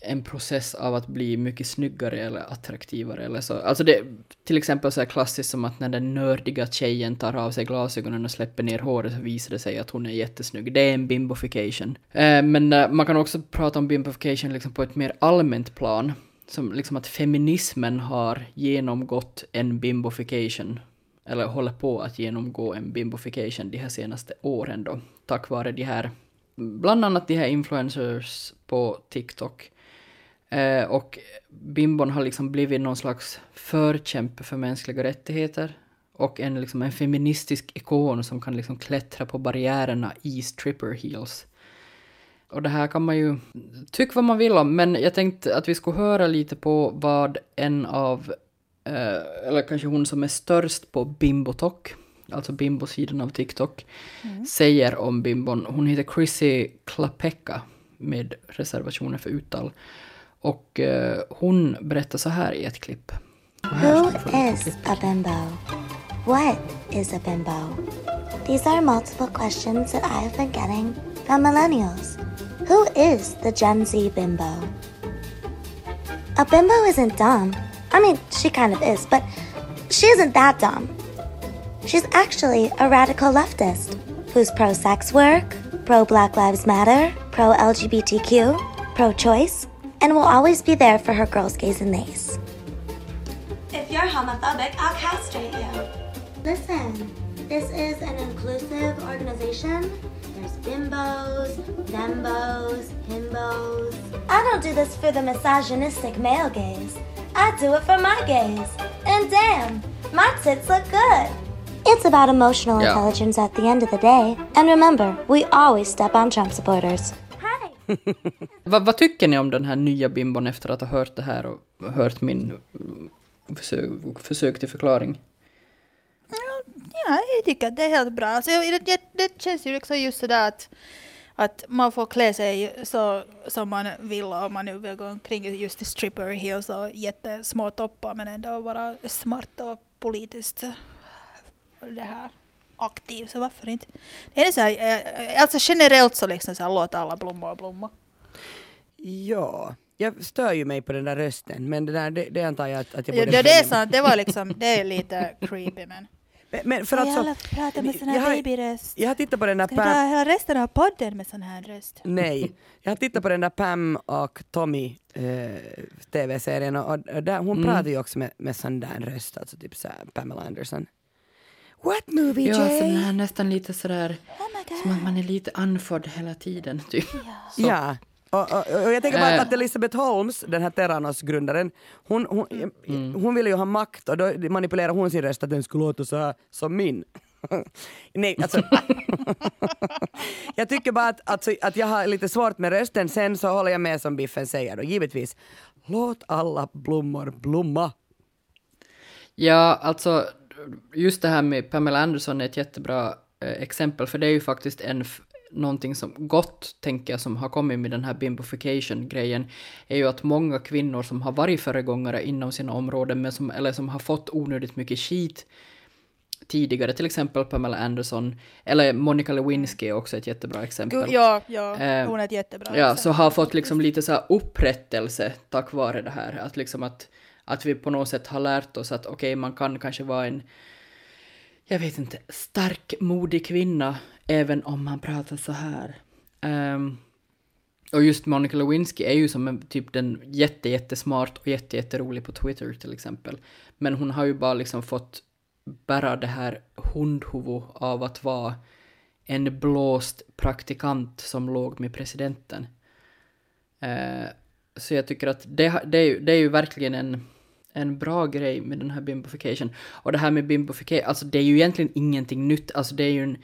en process av att bli mycket snyggare eller attraktivare eller så. Alltså det till exempel så här klassiskt som att när den nördiga tjejen tar av sig glasögonen och släpper ner håret så visar det sig att hon är jättesnygg. Det är en bimbofication. Eh, men eh, man kan också prata om bimbofication liksom på ett mer allmänt plan. Som liksom att feminismen har genomgått en bimbofication. Eller håller på att genomgå en bimbofication de här senaste åren då. Tack vare de här, bland annat de här influencers på TikTok. Eh, och Bimbon har liksom blivit någon slags förkämpe för mänskliga rättigheter. Och en, liksom, en feministisk ikon som kan liksom klättra på barriärerna i stripper heels. Och det här kan man ju tycka vad man vill om, men jag tänkte att vi skulle höra lite på vad en av, eh, eller kanske hon som är störst på Bimbotok, alltså Bimbo-sidan av TikTok, säger om Bimbon. Hon heter Chrissy Klapeka med reservationer för uttal. Och eh, hon berättar så här i ett klipp. Who is a bimbo? What is a bimbo? These are multiple questions that I have been getting from millennials. Who is the Gen Z bimbo? A bimbo isn't dumb. I mean, she kind of is, but she isn't that dumb. She's actually a radical leftist who's pro sex work, pro Black Lives Matter, pro LGBTQ, pro choice, and will always be there for her girls, gays, and theys. If you're homophobic, I'll castrate you. Listen, this is an inclusive organization. There's bimbos, thembos, himbos. I don't do this for the misogynistic male gaze. I do it for my gaze. And damn, my tits look good. It's about emotional Yeah. intelligence at the end of the day. And remember, we always step on Trump supporters. Vad, vad tycker ni om den här nya bimbon efter att ha hört det här och hört min försök, försök till förklaring? Ja, jag tycker att det är helt bra. Alltså, det, det, känns ju liksom just sådär att, att man får klä sig så som man vill om man nu vill gå omkring just i stripper heels och jättesmå toppar men ändå vara smart och politiskt det här aktiv, så varför inte? Det är så här, eh, alltså generellt så liksom så här, låt alla blomma och blomma. Ja, jag stör ju mig på den där rösten, men det, där, det, det antar jag att, att jag Ja, borde det, det är sant, det var liksom, det är lite creepy men. Men, men för Ska alltså, alla prata med sån jag här har- babyröst? jag har tittat på den där Ska Pam, ta hela resten av podden med sån här röst? nej, jag har tittat på den där Pam och Tommy eh, tv-serien och, och där, hon pratar ju också med, med sån där röst, alltså typ såhär Pamela Anderson. What movie Ja, Jay? här nästan lite sådär Oh som att man är lite andfådd hela tiden, typ. Så. Ja, Och, och, och jag tänker bara Äh. att Elisabeth Holmes, den här Terranos-grundaren, hon, hon, Mm. hon ville ju ha makt och då manipulerar hon sin röst att den skulle låta så här som min. Nej, alltså. jag tycker bara att, alltså, att jag har lite svårt med rösten, sen så håller jag med som Biffen säger då, givetvis. Låt alla blommor blomma. Ja, alltså just det här med Pamela Anderson är ett jättebra eh, exempel, för det är ju faktiskt en någonting som gott, tänker jag, som har kommit med den här bimbofication-grejen, är ju att många kvinnor som har varit föregångare inom sina områden, men som, eller som har fått onödigt mycket skit tidigare, till exempel Pamela Anderson, eller Monica Lewinsky är också ett jättebra exempel. Ja, ja, Eh, hon är ett jättebra Ja, exempel. så har fått liksom lite så här upprättelse tack vare det här. Att liksom att, att vi på något sätt har lärt oss att okej, man kan kanske vara en, jag vet inte, stark, modig kvinna även om man pratar så här. Um, och just Monica Lewinsky är ju som en, typ den jätte, jättesmart och jätte, jätterolig på Twitter till exempel. Men hon har ju bara liksom fått bära det här hundhuvud av att vara en blåst praktikant som låg med presidenten. Eh, så jag tycker att det, det, är, ju- det är ju verkligen en, en bra grej med den här bimbofication. Och det här med bimbofication, alltså det är ju egentligen ingenting nytt. Alltså det är ju en...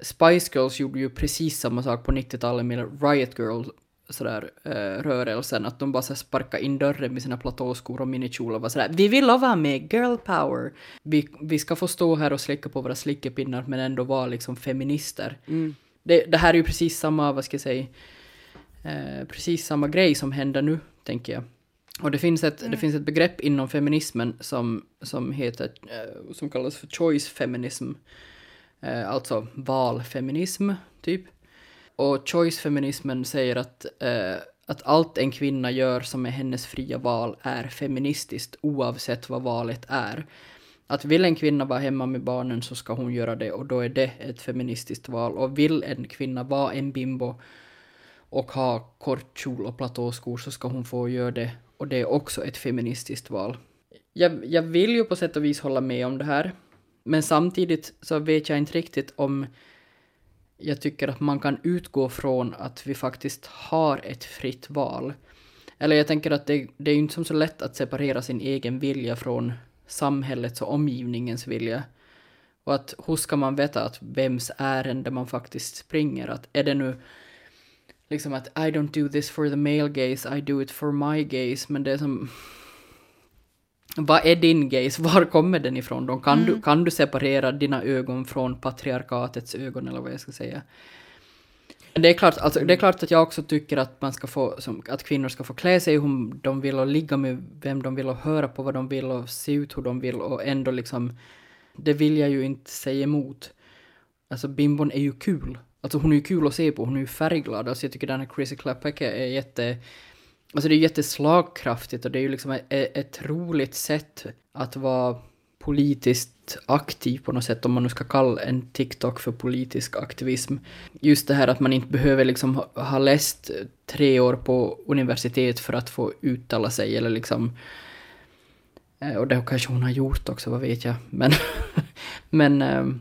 Spice Girls gjorde ju precis samma sak på 90-talet med Riot Girl sådär eh, rörelsen, att de bara så här sparkade in dörren med sina platåskor och minikjolar och var sådär vi vill vara med, girl power. Vi, vi ska få stå här och slicka på våra slickepinnar men ändå vara liksom feminister. Det, det här är ju precis samma, vad ska jag säga, eh, precis samma grej som händer nu, tänker jag. Och det finns ett, det finns ett begrepp inom feminismen som, som heter, eh, som kallas för choice feminism. Eh, alltså valfeminism, typ. Och choice-feminismen säger att, eh, att allt en kvinna gör som är hennes fria val är feministiskt oavsett vad valet är. Att vill en kvinna vara hemma med barnen så ska hon göra det och då är det ett feministiskt val. Och vill en kvinna vara en bimbo och ha kort kjol och platåskor så ska hon få göra det och det är också ett feministiskt val. Jag, jag vill ju på sätt och vis hålla med om det här men samtidigt så vet jag inte riktigt om jag tycker att man kan utgå från att vi faktiskt har ett fritt val. Eller jag tänker att det, det är ju inte som så lätt att separera sin egen vilja från samhällets och omgivningens vilja. Och att hur ska man veta att vems ärende man faktiskt springer? Att är det nu liksom att I don't do this for the male gaze, I do it for my gaze, men det är som... Vad är din gaze? Var kommer den ifrån? Då? Kan, du, kan du separera dina ögon från patriarkatets ögon, eller vad jag ska säga? Det är, klart, alltså, det är klart att jag också tycker att, man ska få, som, att kvinnor ska få klä sig hur de vill och ligga med vem de vill och höra på vad de vill och se ut hur de vill och ändå liksom... Det vill jag ju inte säga emot. Alltså bimbon är ju kul. Alltså hon är ju kul att se på, hon är ju färgglad. Alltså jag tycker den här Chrissy Kläppäcke är jätte... Alltså det är jätteslagkraftigt och det är ju liksom ett, ett roligt sätt att vara politiskt aktiv på något sätt, om man nu ska kalla en TikTok för politisk aktivism. Just det här att man inte behöver liksom ha, läst tre år på universitet för att få uttala sig eller liksom... Eh, och det kanske hon har gjort också, vad vet jag. Men, men ehm,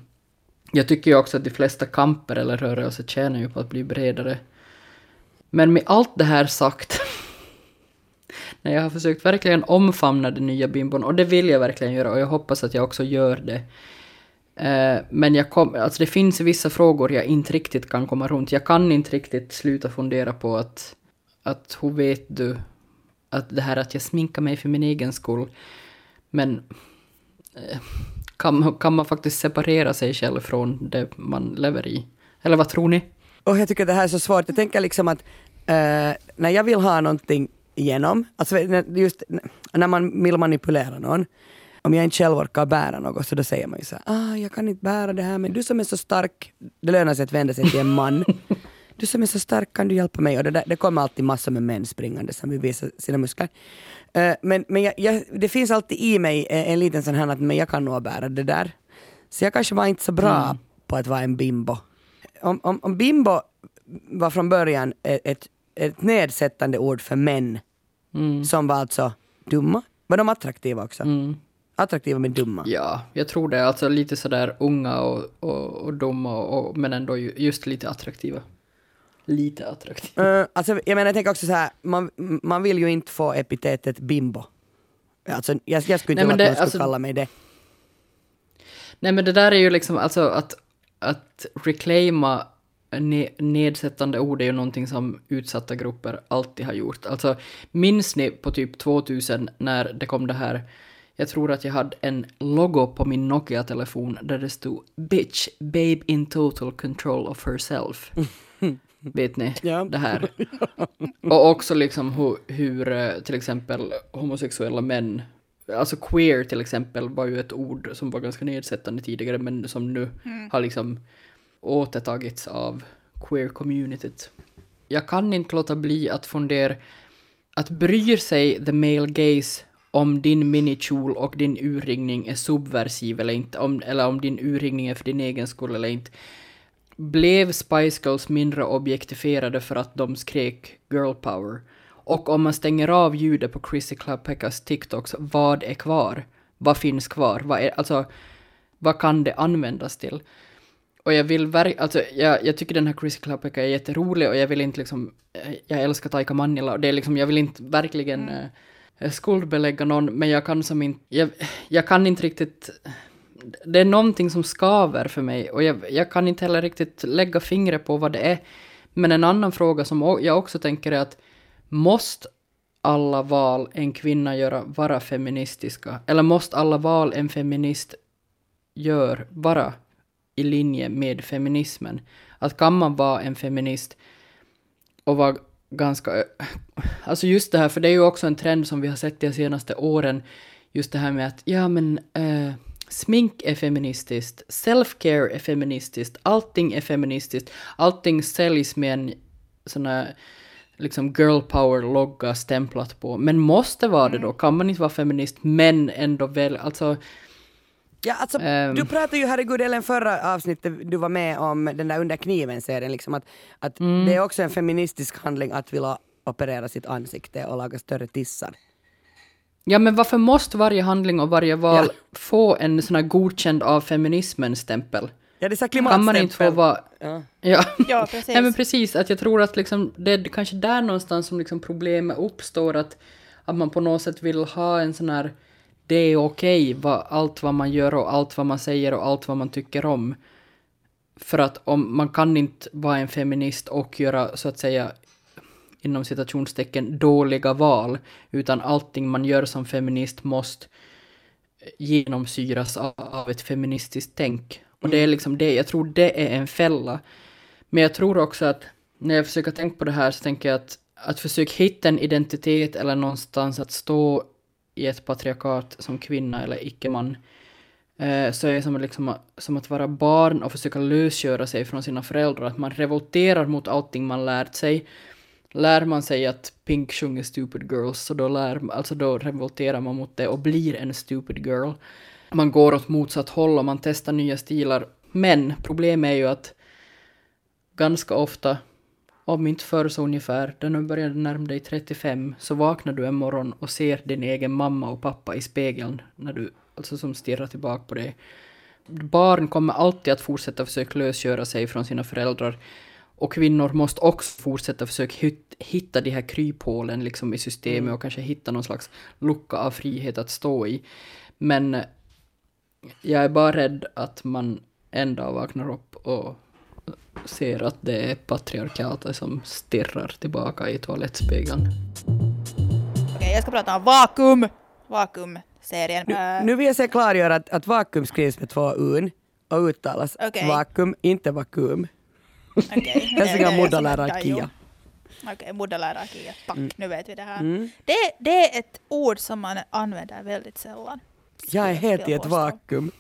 jag tycker ju också att de flesta kamper eller rörelser tjänar ju på att bli bredare. Men med allt det här sagt, när jag har försökt verkligen omfamna den nya bimbon, och det vill jag verkligen göra, och jag hoppas att jag också gör det. Eh, men jag kom, alltså det finns vissa frågor jag inte riktigt kan komma runt. Jag kan inte riktigt sluta fundera på att, att hur vet du att det här att jag sminkar mig för min egen skull, men eh, kan, man- kan man faktiskt separera sig själv från det man lever i? Eller vad tror ni? Och jag tycker det här är så svårt. Jag tänker liksom att eh, när jag vill ha någonting igenom, alltså just när man vill manipulera någon, om jag inte själv orkar bära något så då säger man ju så här, ah, jag kan inte bära det här men du som är så stark, det lönar sig att vända sig till en man. Du som är så stark, kan du hjälpa mig? Och det, där, det kommer alltid massor med män springande som vill visa sina muskler. Eh, men men jag, jag, det finns alltid i mig en, en liten sån här att men jag kan nog bära det där. Så jag kanske var inte så bra på att vara en bimbo. Om, om, om bimbo var från början ett, ett, ett nedsättande ord för män som var alltså dumma. Var de attraktiva också? Attraktiva men dumma. Ja, jag tror det. Alltså lite sådär unga och, och, och dumma och, och, men ändå ju, just lite attraktiva. Lite attraktiv. Uh, alltså, jag menar, jag tänker också så här, man, man vill ju inte få epitetet bimbo. Alltså, jag, jag skulle inte vilja att någon skulle alltså- kalla mig det. Nej men det där är ju liksom, alltså att, att reclaima ne nedsättande ord är ju någonting som utsatta grupper alltid har gjort. Alltså minns ni på typ 2000 när det kom det här, jag tror att jag hade en logo på min Nokia-telefon där det stod “Bitch, babe in total control of herself”. Vet ni Ja. det här? Och också liksom hur, hur eh, till exempel homosexuella män, alltså queer till exempel var ju ett ord som var ganska nedsättande tidigare men som nu har liksom återtagits av queer-communityt. Jag kan inte låta bli att fundera, att bryr sig the male gaze om din minikjol och din urringning är subversiv eller inte, om, eller om din urringning är för din egen skull eller inte. Blev Spice Girls mindre objektifierade för att de skrek girl power? Och om man stänger av ljudet på Chrissy Klapeckas TikToks, vad är kvar? Vad finns kvar? Vad, är, alltså, vad kan det användas till? Och jag vill verkligen, alltså jag, jag tycker den här Chrissy Klapeka är jätterolig och jag vill inte liksom, eh, jag älskar Taika Manila och det är liksom, jag vill inte verkligen eh, skuldbelägga någon, men jag kan som inte, jag, jag kan inte riktigt, det är någonting som skaver för mig och jag, jag kan inte heller riktigt lägga fingret på vad det är. Men en annan fråga som jag också tänker är att måste alla val en kvinna göra vara feministiska? Eller måste alla val en feminist gör vara i linje med feminismen? Att kan man vara en feminist och vara ganska... Alltså just det här, för det är ju också en trend som vi har sett de senaste åren, just det här med att ja men Äh, smink är feministiskt, self-care är feministiskt, allting är feministiskt, allting säljs med en sån här liksom girl power-logga stämplat på. Men måste vara det då? Kan man inte vara feminist men ändå väl, alltså Ja, alltså, Ehm. du pratade ju herregud Ellen förra avsnittet du var med om den där Under kniven-serien, liksom att, att Mm. det är också en feministisk handling att vilja operera sitt ansikte och laga större tissar. Ja, men varför måste varje handling och varje val Ja. få en sån här godkänd av feminismen-stämpel? Ja, det är så Kan man inte få vara... Ja. Ja. Ja, precis. Nej, men precis. Att jag tror att liksom, det är kanske där någonstans som liksom problemet uppstår. Att, att man på något sätt vill ha en sån här... Det är okej, vad, allt vad man gör och allt vad man säger och allt vad man tycker om. För att om man kan inte vara en feminist och göra så att säga inom citationstecken dåliga val, utan allting man gör som feminist måste genomsyras av, ett feministiskt tänk. Och det är liksom det, jag tror det är en fälla. Men jag tror också att när jag försöker tänka på det här så tänker jag att att försöka hitta en identitet eller någonstans att stå i ett patriarkat som kvinna eller icke-man eh, så är det som, liksom, som att vara barn och försöka lösgöra sig från sina föräldrar. Att man revolterar mot allting man lärt sig. Lär man sig att Pink sjunger Stupid Girls så då, lär, alltså då revolterar man mot det och blir en Stupid Girl. Man går åt motsatt håll och man testar nya stilar. Men problemet är ju att ganska ofta, om inte förr så ungefär, när du börjar närma dig 35 så vaknar du en morgon och ser din egen mamma och pappa i spegeln när du, alltså som stirrar tillbaka på dig. Barn kommer alltid att fortsätta försöka lösgöra sig från sina föräldrar och kvinnor måste också fortsätta försöka hit- hitta de här kryphålen liksom i systemet och kanske hitta någon slags lucka av frihet att stå i. Men jag är bara rädd att man en dag vaknar upp och ser att det är patriarkatet som stirrar tillbaka i toalettspegeln. Okej, jag ska prata om Vakuum. Vakuum-serien. Nu, Eh, nu vill jag säga klargöra att, att vakuum skrivs med två un och uttalas Okej. vakuum, inte vakuum. Okej. Ett dajo. Kia. Okej, moderlära Kia. Tack, Mm. nu vet vi det här. Det, det är ett ord som man använder väldigt sällan. Jag är helt i ett vakuum.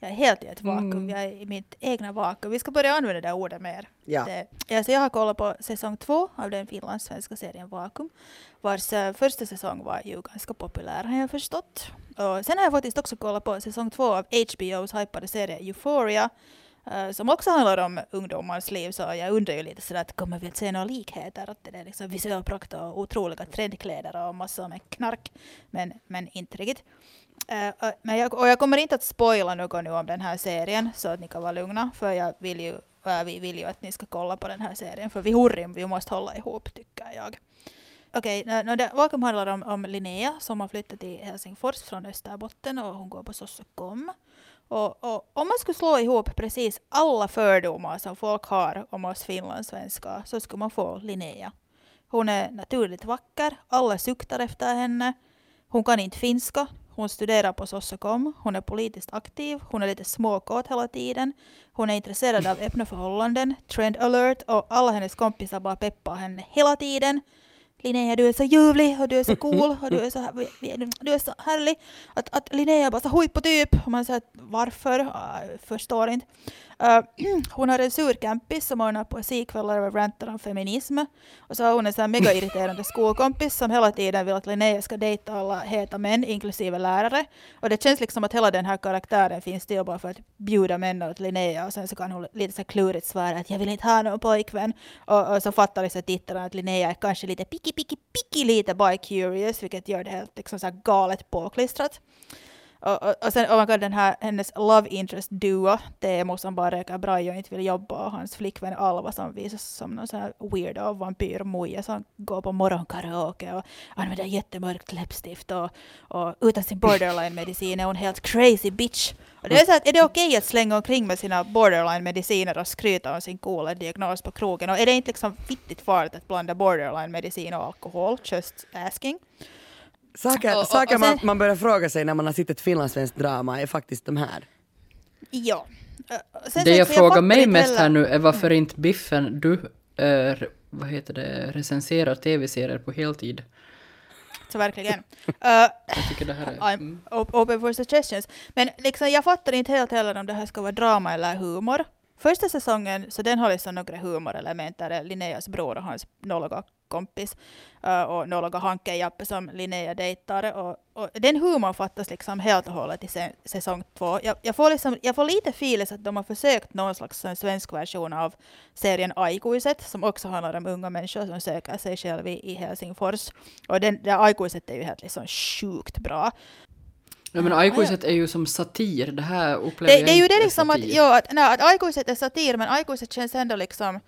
Jag är helt i ett vakuum. Mm. Jag är i mitt egna vakuum. Vi ska börja använda det där ordet mer. Ja. Det, alltså jag har kollat på säsong två av den finlandssvenska serien Vakuum. Vars eh, första säsong var ju ganska populär har jag förstått. Och sen har jag faktiskt också kollat på säsong två av HBOs hypade serie Euphoria. Eh, som också handlar om ungdomars liv. Så jag undrar ju lite sådär att kommer vi att se några likheter? Att det är liksom visuell prakt och otroliga trendkläder och massor med knark. Men, men inte riktigt. Eh, och- men jag, och jag kommer inte att spoila något nu om den här serien så att ni kan vara lugna för jag vill ju vi vill ju att ni ska kolla på den här serien, för vi hurrim, vi måste hålla ihop, tycker jag. Okej, okay, Vakuum handlar om, om Linnea som har flyttat till Helsingfors från Österbotten och hon går på Sossokom. Och, och, om man skulle slå ihop precis alla fördomar som folk har om oss finlandssvenskar så skulle man få Linnea. Hon är naturligt vacker, alla suktar efter henne. Hon kan inte finska, hon studerar på Sossokom, hon är politiskt aktiv, hon är lite småkåt hela tiden. Hon är intresserad av öppna förhållanden, trend alert och alla hennes kompisar bara peppar henne hela tiden. Linnea du är så ljuvlig och du är så cool och du är så, du är så härlig. Att, att Linnea bara så huippo-typ. Och man säger varför? Uh, förstår inte. Uh, hon har en sur campis som ordnar poesikvällar och rantar om feminism. Och så har hon en sån mega irriterande skolkompis som hela tiden vill att Linnea ska dejta alla heta män, inklusive lärare. Och det känns liksom att hela den här karaktären finns till bara för att bjuda män åt Linnea och sen så kan hon lite så klurigt svara att jag vill inte ha någon pojkvän. Och, och så fattar liksom tittarna att Linnea är kanske lite picky, picky, picky lite by curious, vilket gör det helt liksom så galet påklistrat. Och, och, och sen oh my den här, hennes love interest duo, Teemu som bara röker braj och inte vill jobba och hans flickvän Alva som visas som någon sån här weirdo vampyrmoja som går på morgonkaraoke och använder jättemörkt läppstift och, och utan sin borderline-medicin är hon helt crazy bitch. Och det är, så att, är det okej okay att slänga omkring med sina borderline-mediciner och skryta om sin coola diagnos på krogen? Och är det inte liksom fittigt farligt att blanda borderline-medicin och alkohol? Just asking. Saker, och, och, saker och sen, man, man börjar fråga sig när man har sett ett finlandssvenskt drama är faktiskt de här. Ja. Sen det jag frågar mig mest här nu är varför inte Biffen, du är, vad heter det, recenserar tv-serier på heltid. Så verkligen. uh, jag tycker det här är... I'm mm. open for suggestions. Men liksom, jag fattar inte helt heller om det här ska vara drama eller humor. Första säsongen, så den har liksom några humorelement där Linneas bror och hans nolliga kompis uh, och nolliga Hanke Jappe som Linnea dejtar. Och, och den humorn fattas liksom helt och hållet i se säsong två. Jag, jag, får liksom, jag får lite feeling att de har försökt någon slags svensk version av serien Aikuiset som också handlar om unga människor som söker sig själva i, i Helsingfors. Och den, det Aikuiset är ju helt liksom sjukt bra. Ja men aikuiset är ju som satir, det här upplever det, jag Det är ju det liksom att, jo, att, nej, att aikuiset är satir, men aikuiset känns ändå liksom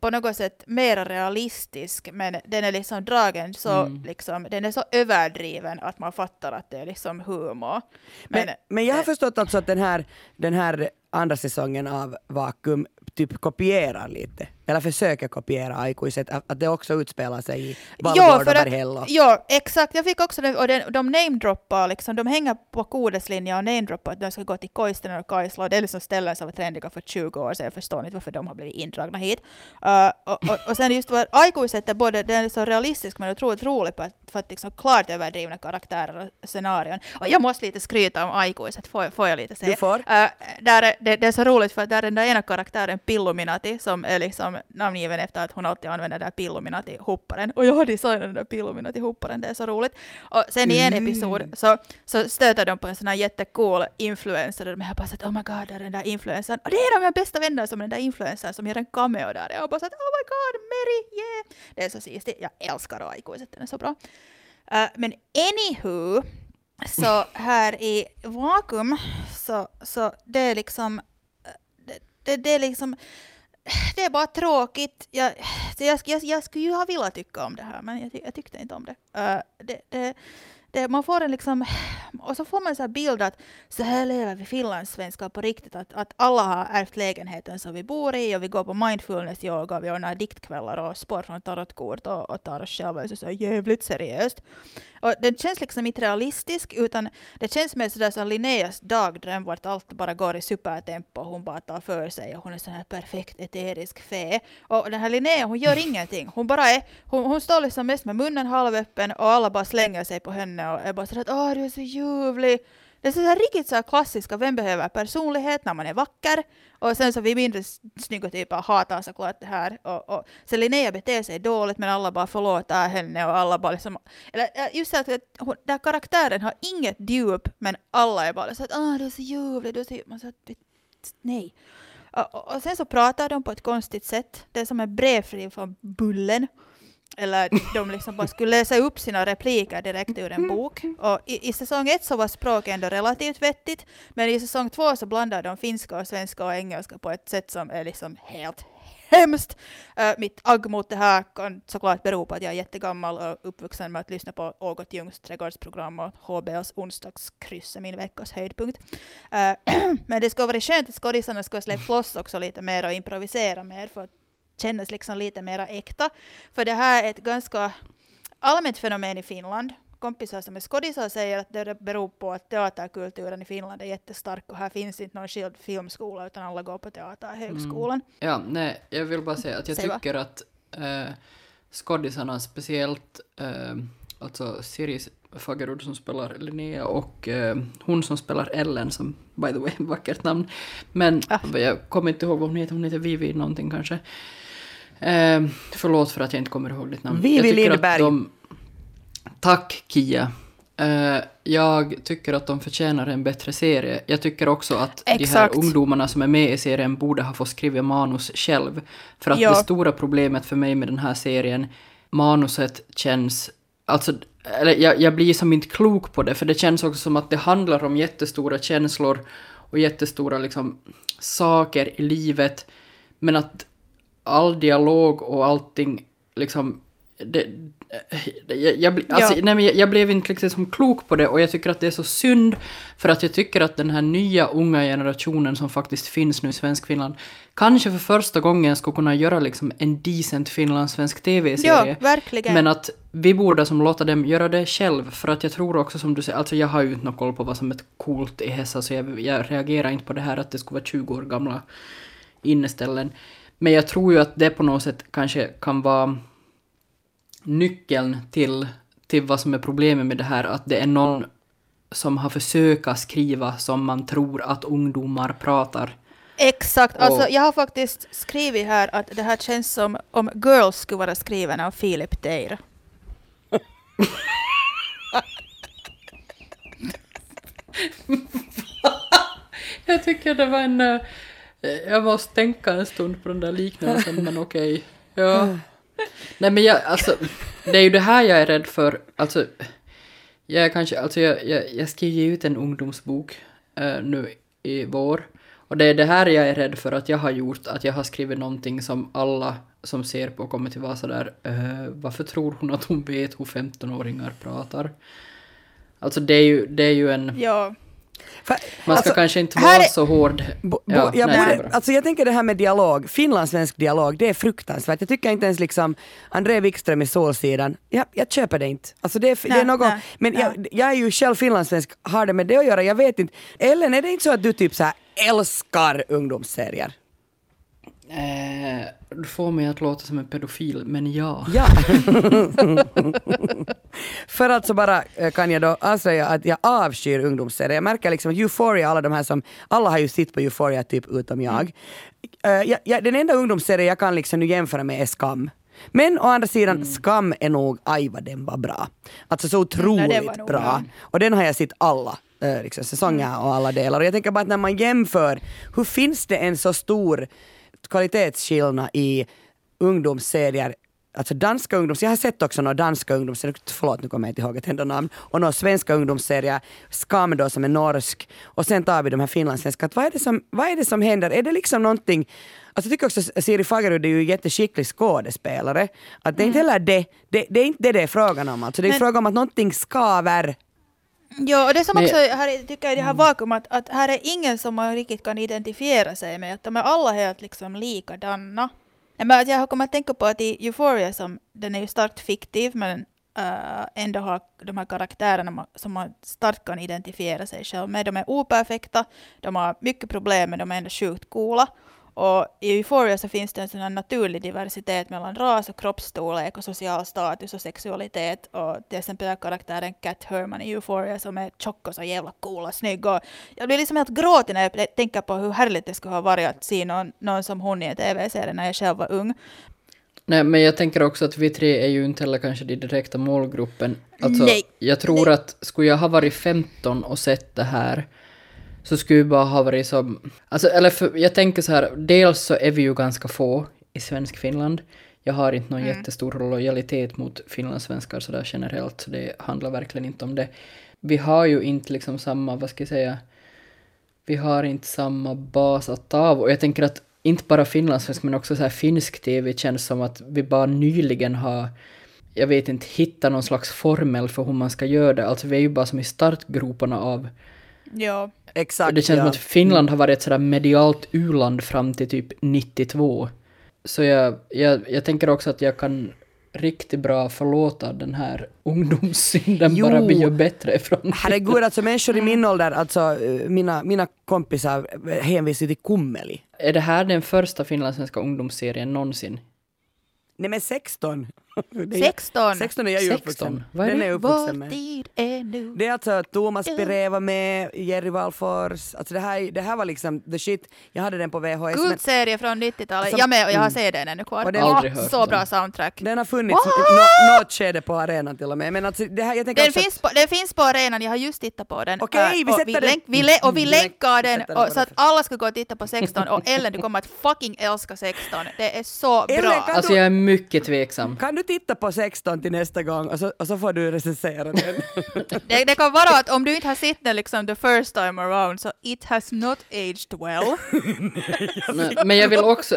på något sätt mer realistisk, men den är liksom dragen så, mm. liksom, den är så överdriven att man fattar att det är liksom humor. Men, men, men jag har förstått alltså att den här, den här andra säsongen av Vakuum typ kopierar lite eller försöker kopiera aikuiset, att det också utspelar sig i Valgård och Berghällo. Ja, exakt. Jag fick också det, och den, de namedroppar, liksom, de hänger på kodeslinjen och namedroppar att de ska gå till Koistinen och Kaisla. Det är liksom ställen som var trendiga för 20 år sedan. Jag förstår inte varför de har blivit indragna hit. Uh, och, och, och, sen just vad aikuiset är både, den är så realistisk men otroligt rolig på att, för att liksom klart överdrivna karaktärer och scenarion. Och jag måste lite skryta om aikuiset, får, får jag lite säga? Du får. Uh, där är, det, det, är så roligt för att där är den där ena karaktären Pilluminati som är liksom namngiven efter att hon alltid använder den där Pilluminati-hopparen. Och jag har designat den där Pilluminati-hopparen, det är så roligt. Och sen i en mm. episod så, så stöter de på en sån här jättecool influencer och de har bara sagt oh my god, det är den där influencern. Och det är de mina bästa vänner som den där influencern som gör en cameo där. Jag har bara sagt oh my god, Mary, yeah! Det är så sistigt. Jag älskar Aikuiset, den är så bra. Uh, men anywho, så här i Vakuum så, så det är liksom det, det, det är liksom det är bara tråkigt. Jag, jag, jag, jag skulle ju ha velat tycka om det här, men jag, jag tyckte inte om det. Uh, det, det det, man får en liksom, och så får man en bild att så här lever vi finlandssvenskar på riktigt, att, att alla har ärvt lägenheten som vi bor i och vi går på mindfulness-yoga, vi ordnar diktkvällar och spår från tarotkort och, och tar oss själva så, så jävligt seriöst. Och den känns liksom inte realistisk, utan det känns mer sådär som Linneas dagdröm, vart allt bara går i supertempo och hon bara tar för sig och hon är sån här perfekt eterisk fe. Och den här Linnea, hon gör ingenting. Hon bara är, hon, hon står liksom mest med munnen halvöppen och alla bara slänger sig på henne och är bara sådär att åh du är så ljuvlig. Det är så här riktigt så här klassiska, vem behöver personlighet när man är vacker? Och sen så vi mindre snygga typer hatar såklart det här. Och, och, sen Linnea beter sig dåligt men alla bara förlåter henne och alla bara liksom... Eller just så att hon, den karaktären har inget djup men alla är bara så att åh du är så ljuvlig, du är så... Man så att, nej. Och, och, och, sen så pratar de på ett konstigt sätt. Det är som en brevfri från Bullen eller de liksom bara skulle läsa upp sina repliker direkt ur en bok. Och i, i säsong ett så var språket ändå relativt vettigt, men i säsong två så blandade de finska och svenska och engelska på ett sätt som är liksom helt hemskt. Uh, mitt agg mot det här kan såklart bero på att jag är jättegammal och uppvuxen med att lyssna på Ågot Ljungs trädgårdsprogram och HBLs onsdagskryss är min veckas höjdpunkt. Uh, men det skulle vara skönt att skådisarna skulle släppa loss också lite mer och improvisera mer för att kännas liksom lite mer äkta. För det här är ett ganska allmänt fenomen i Finland. Kompisar som är skådisar säger att det beror på att teaterkulturen i Finland är jättestark och här finns inte någon skild filmskola utan alla går på teaterhögskolan. Mm. Ja, nej, jag vill bara säga att jag Säg va? tycker att äh, skådisarna, speciellt äh, alltså Siri Fagerud som spelar Linnea och äh, hon som spelar Ellen, som by the way vackert namn, men Ah. jag kommer inte ihåg vad hon heter, hon heter Vivi någonting kanske. Eh, förlåt för att jag inte kommer ihåg ditt namn. Vivi Lindberg. De, tack Kia. Eh, jag tycker att de förtjänar en bättre serie. Jag tycker också att de här Exakt. ungdomarna som är med i serien borde ha fått skriva manus själv. För att Ja. det stora problemet för mig med den här serien, manuset känns... Alltså, eller jag, jag blir som inte klok på det, för det känns också som att det handlar om jättestora känslor och jättestora liksom, saker i livet. Men att all dialog och allting liksom... Det, jag, jag, bli- alltså, Ja. nej, men jag, jag blev inte liksom klok på det och jag tycker att det är så synd för att jag tycker att den här nya unga generationen som faktiskt finns nu i svensk Finland kanske för första gången skulle kunna göra liksom en decent finlandssvensk tv-serie. Ja, verkligen. Men att vi borde som låta dem göra det själv för att jag tror också som du säger, alltså jag har ju inte koll på vad som är coolt i Hessa så jag, jag reagerar inte på det här att det skulle vara 20 år gamla inneställen. Men jag tror ju att det på något sätt kanske kan vara nyckeln till, till vad som är problemet med det här, att det är någon som har försökt skriva som man tror att ungdomar pratar. Exakt, alltså jag har faktiskt skrivit här att det här känns som om Girls skulle vara skriven av Philip Deir. Jag tycker det var en... Eh, jag måste tänka en stund på den där liknelsen, men okej. Ja. Nej men jag, alltså, det är ju det här jag är rädd för. Alltså, jag kanske, alltså jag, jag, jag skriver ju ut en ungdomsbok eh, nu i vår. Och det är det här jag är rädd för att jag har gjort, att jag har skrivit någonting som alla som ser på kommer till vara sådär, eh, varför tror hon att hon vet hur 15-åringar pratar? Alltså det är ju, det är ju en... Ja, för, Man ska alltså, kanske inte vara är- så hård. Bo, bo, Ja, jag, nej, borde, alltså jag tänker det här med dialog, finlandssvensk dialog, det är fruktansvärt. Jag tycker inte ens liksom André Wikström i Solsidan, jag, jag köper det inte. Alltså det är, det är Nej, något, nej, men nej. jag, jag är ju själv finlandssvensk, har det med det att göra, jag vet inte. Ellen, är det inte så att du typ så här älskar ungdomsserier? Eh, du får mig att låta som en pedofil, men ja. Ja. För att så bara eh, kan jag då avslöja att jag avskyr ungdomsserier. Jag märker liksom att Euphoria, alla de här som, alla har ju sitt på Euphoria typ utom jag. Eh, jag, jag. Den enda ungdomsserie jag kan liksom nu jämföra med är Skam. Men å andra sidan, Skam är nog, aj vad den var bra. Alltså så otroligt var nog bra. bra. Och den har jag sett alla eh, liksom, säsonger och alla delar. Och jag tänker bara att när man jämför, hur finns det en så stor kvalitetsskillnad i ungdomsserier Alltså danska ungdoms... Jag har sett också några danska ungdomsserier, förlåt nu kommer jag inte ihåg ett enda namn, och några svenska ungdomsserier, Skam då som är norsk, och sen tar vi de här finlandssvenska. Vad är, det som, vad är det som händer? Är det liksom någonting... Alltså jag tycker också Siri Fagerud är ju jätteskicklig skådespelare. Att det är inte heller det, det, det är inte det det är frågan om. Alltså det är Men- frågan om att någonting skaver. Ja, och det som också här, tycker jag i det här vakuumet, att här är ingen som man riktigt kan identifiera sig med, att de är alla helt liksom likadana. Men att jag har kommit att tänka på att i Euphoria, som, den är ju starkt fiktiv, men äh, ändå har de här karaktärerna som man starkt kan identifiera sig själv med. De är operfekta, de har mycket problem, men de är ändå sjukt coola. Och i Euphoria så finns det en sån naturlig diversitet mellan ras och kroppsstorlek och social status och sexualitet. Och till exempel karaktären Cat Herman i Euphoria som är tjock och så jävla cool och snygg. Och jag blir liksom helt gråtig när jag tänker på hur härligt det skulle ha varit att se någon, någon som hon i en tv-serie när jag själv var ung. Nej, men jag tänker också att vi tre är ju inte heller kanske den direkta målgruppen. Alltså, Nej. Jag tror att skulle jag ha varit 15 och sett det här så skulle jag bara ha varit som... Alltså, eller för, jag tänker så här, dels så är vi ju ganska få i svensk Finland. jag har inte någon jättestor lojalitet mot finlandssvenskar sådär generellt, så det handlar verkligen inte om det. Vi har ju inte liksom samma, vad ska jag säga, vi har inte samma bas att ta av och jag tänker att inte bara finlandssvensk men också så här finsk TV känns som att vi bara nyligen har jag vet inte, hittat någon slags formel för hur man ska göra det. Alltså vi är ju bara som i startgroparna av... Ja. Exakt. det känns ja. som att Finland har varit ett sådär medialt u-land fram till typ 92. Så jag, jag, jag tänker också att jag kan riktigt bra förlåta den här ungdomssynden Jo. bara gör bättre ifrån Herregud, alltså människor i min ålder, alltså eh, mina, mina kompisar hänvisar till Kummeli. Är det här den första finlandssvenska ungdomsserien någonsin? Nej men 16. Är- 16. 16 är jag ju 16? uppvuxen. Vad är Den det? är jag Vår uppvuxen med. tid är nu. Det är alltså Thomas Piré var med, Jerry Wallfors, alltså det här, det här var liksom the shit. Jag hade den på VHS. Men från 90-talet. Alltså, jag med och jag har mm. sett den ännu kvar. Och det- Aldrig Åh, hört så den. bra soundtrack. den har funnits nå- något skede på arenan till och med. Men alltså det här, jag tänker Den också finns, på, den finns på arenan, jag har just tittat på den. Okej, Äh, vi och sätter vi den- länk, vi lä- Och vi Mm, länkar den sätter den och, på så att den. alla ska gå och titta på 16 och Ellen du kommer att fucking älska 16. Det är så Ellen, bra. kan Alltså jag är mycket tveksam. Kan du titta på 16 till nästa gång och så, och så får du recensera den. Det, det kan vara att om du inte har sett den liksom the first time around så it has not aged well. Men, men jag vill också...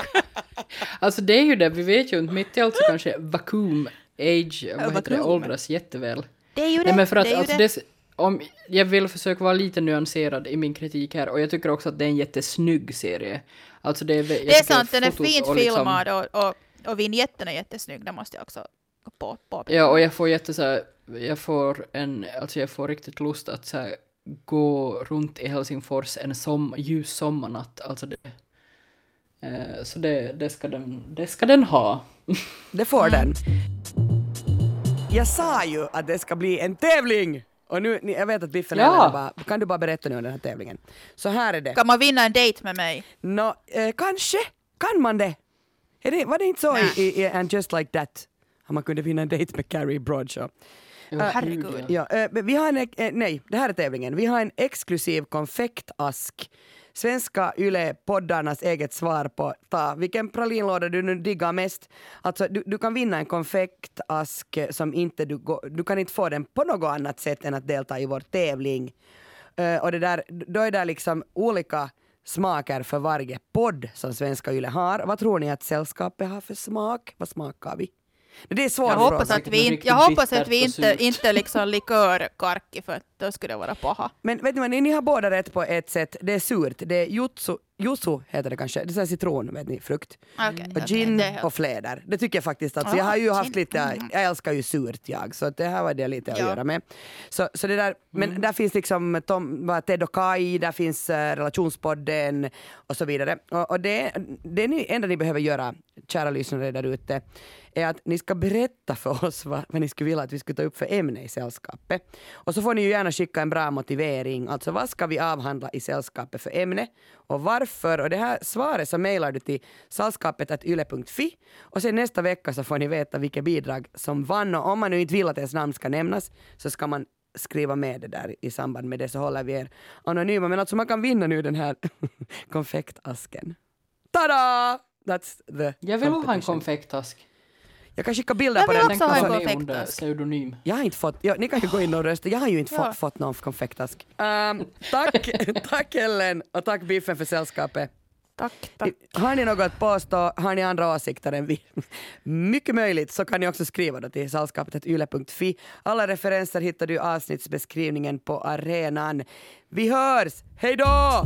alltså det är ju det, vi vet ju inte, mitt i allt så kanske vacuum age, vad heter det, åldras jätteväl. Det är ju det. Nej men för att det är ju alltså, det. det, om, jag vill försöka vara lite nyanserad i min kritik här och jag tycker också att det är en jättesnygg serie. Alltså det är, Det är sant, den är fint och liksom- filmad och, och, och vignetten är jättesnygg, det måste jag också på, påpeka. Ja, och jag får jätte så här, jag får en, alltså jag får riktigt lust att så här, gå runt i Helsingfors en som, ljus sommarnatt. Alltså det, eh, så det, det, ska den, det ska den ha. Det får den. Jag sa ju att det ska bli en tävling! Och nu, jag vet att Biffen Ja. bara, kan du bara berätta nu om den här tävlingen? Så här är det. Kan man vinna en dejt med mig? Nå, eh, kanske kan man det. Är det. Var det inte så i, i, And Just Like That? Att man kunde vinna en dejt med Carrie Bradshaw. Jo, herregud. gud, ja. Eh, vi har en, eh, nej, det här är tävlingen. Vi har en exklusiv konfektask. Svenska Yle-poddarnas eget svar på ta vilken pralinlåda du nu diggar mest. Alltså, du, du kan vinna en konfektask eh, som inte du, du kan inte få den på något annat sätt än att delta i vår tävling. Eh, och det där, då är det liksom olika smaker för varje podd som Svenska Yle har. Vad tror ni att sällskapet har för smak? Vad smakar vi? Det är svårt Jag hoppas att vi inte, jag hoppas att vi inte, inte liksom likörkarki för att då skulle det vara paha. Men vet ni vad, ni, ni har båda rätt på ett sätt. Det är surt. Det är jutsu, jutsu heter det kanske. Det är här citron, vet ni, frukt. Okej, Och okej, gin det är helt- och fläder. Det tycker jag faktiskt. Alltså, jag Ah, har ju haft gin. lite, Mm. jag älskar ju surt jag, så att det här var det lite att Ja. göra med. Så, så det där, men Mm. där finns liksom Tom, Ted och Kai, där finns uh, relationspodden och så vidare. Och, och det, det ni, enda ni behöver göra, kära lyssnare där ute, är att ni ska berätta för oss vad, vad ni skulle vilja att vi skulle ta upp för ämne i sällskapet. Och så får ni ju gärna skicka en bra motivering, alltså vad ska vi avhandla i sällskapet för ämne och varför? Och det här svaret så mejlar du till sällskapet.yle.fi och sen nästa vecka så får ni veta vilket bidrag som vann och om man nu inte vill att ens namn ska nämnas så ska man skriva med det där i samband med det så håller vi er anonyma. Men alltså man kan vinna nu den här konfektasken. Tada! That's the Jag vill ha en konfektask. Jag kan skicka bilder Jag på vill den. också ha en konfektask. pseudonym. jag har inte fått, ja, ni kan ju gå in och rösta, jag har ju inte Ja. fått, fått någon konfektask. Ehm, tack, tack Ellen och tack Biffen för sällskapet. Tack, tack. Har ni något att påstå, har ni andra åsikter än vi? Mycket möjligt så kan ni också skriva då till sällskapet.yle.fi. Alla referenser hittar du i avsnittsbeskrivningen på arenan. Vi hörs! Hej då!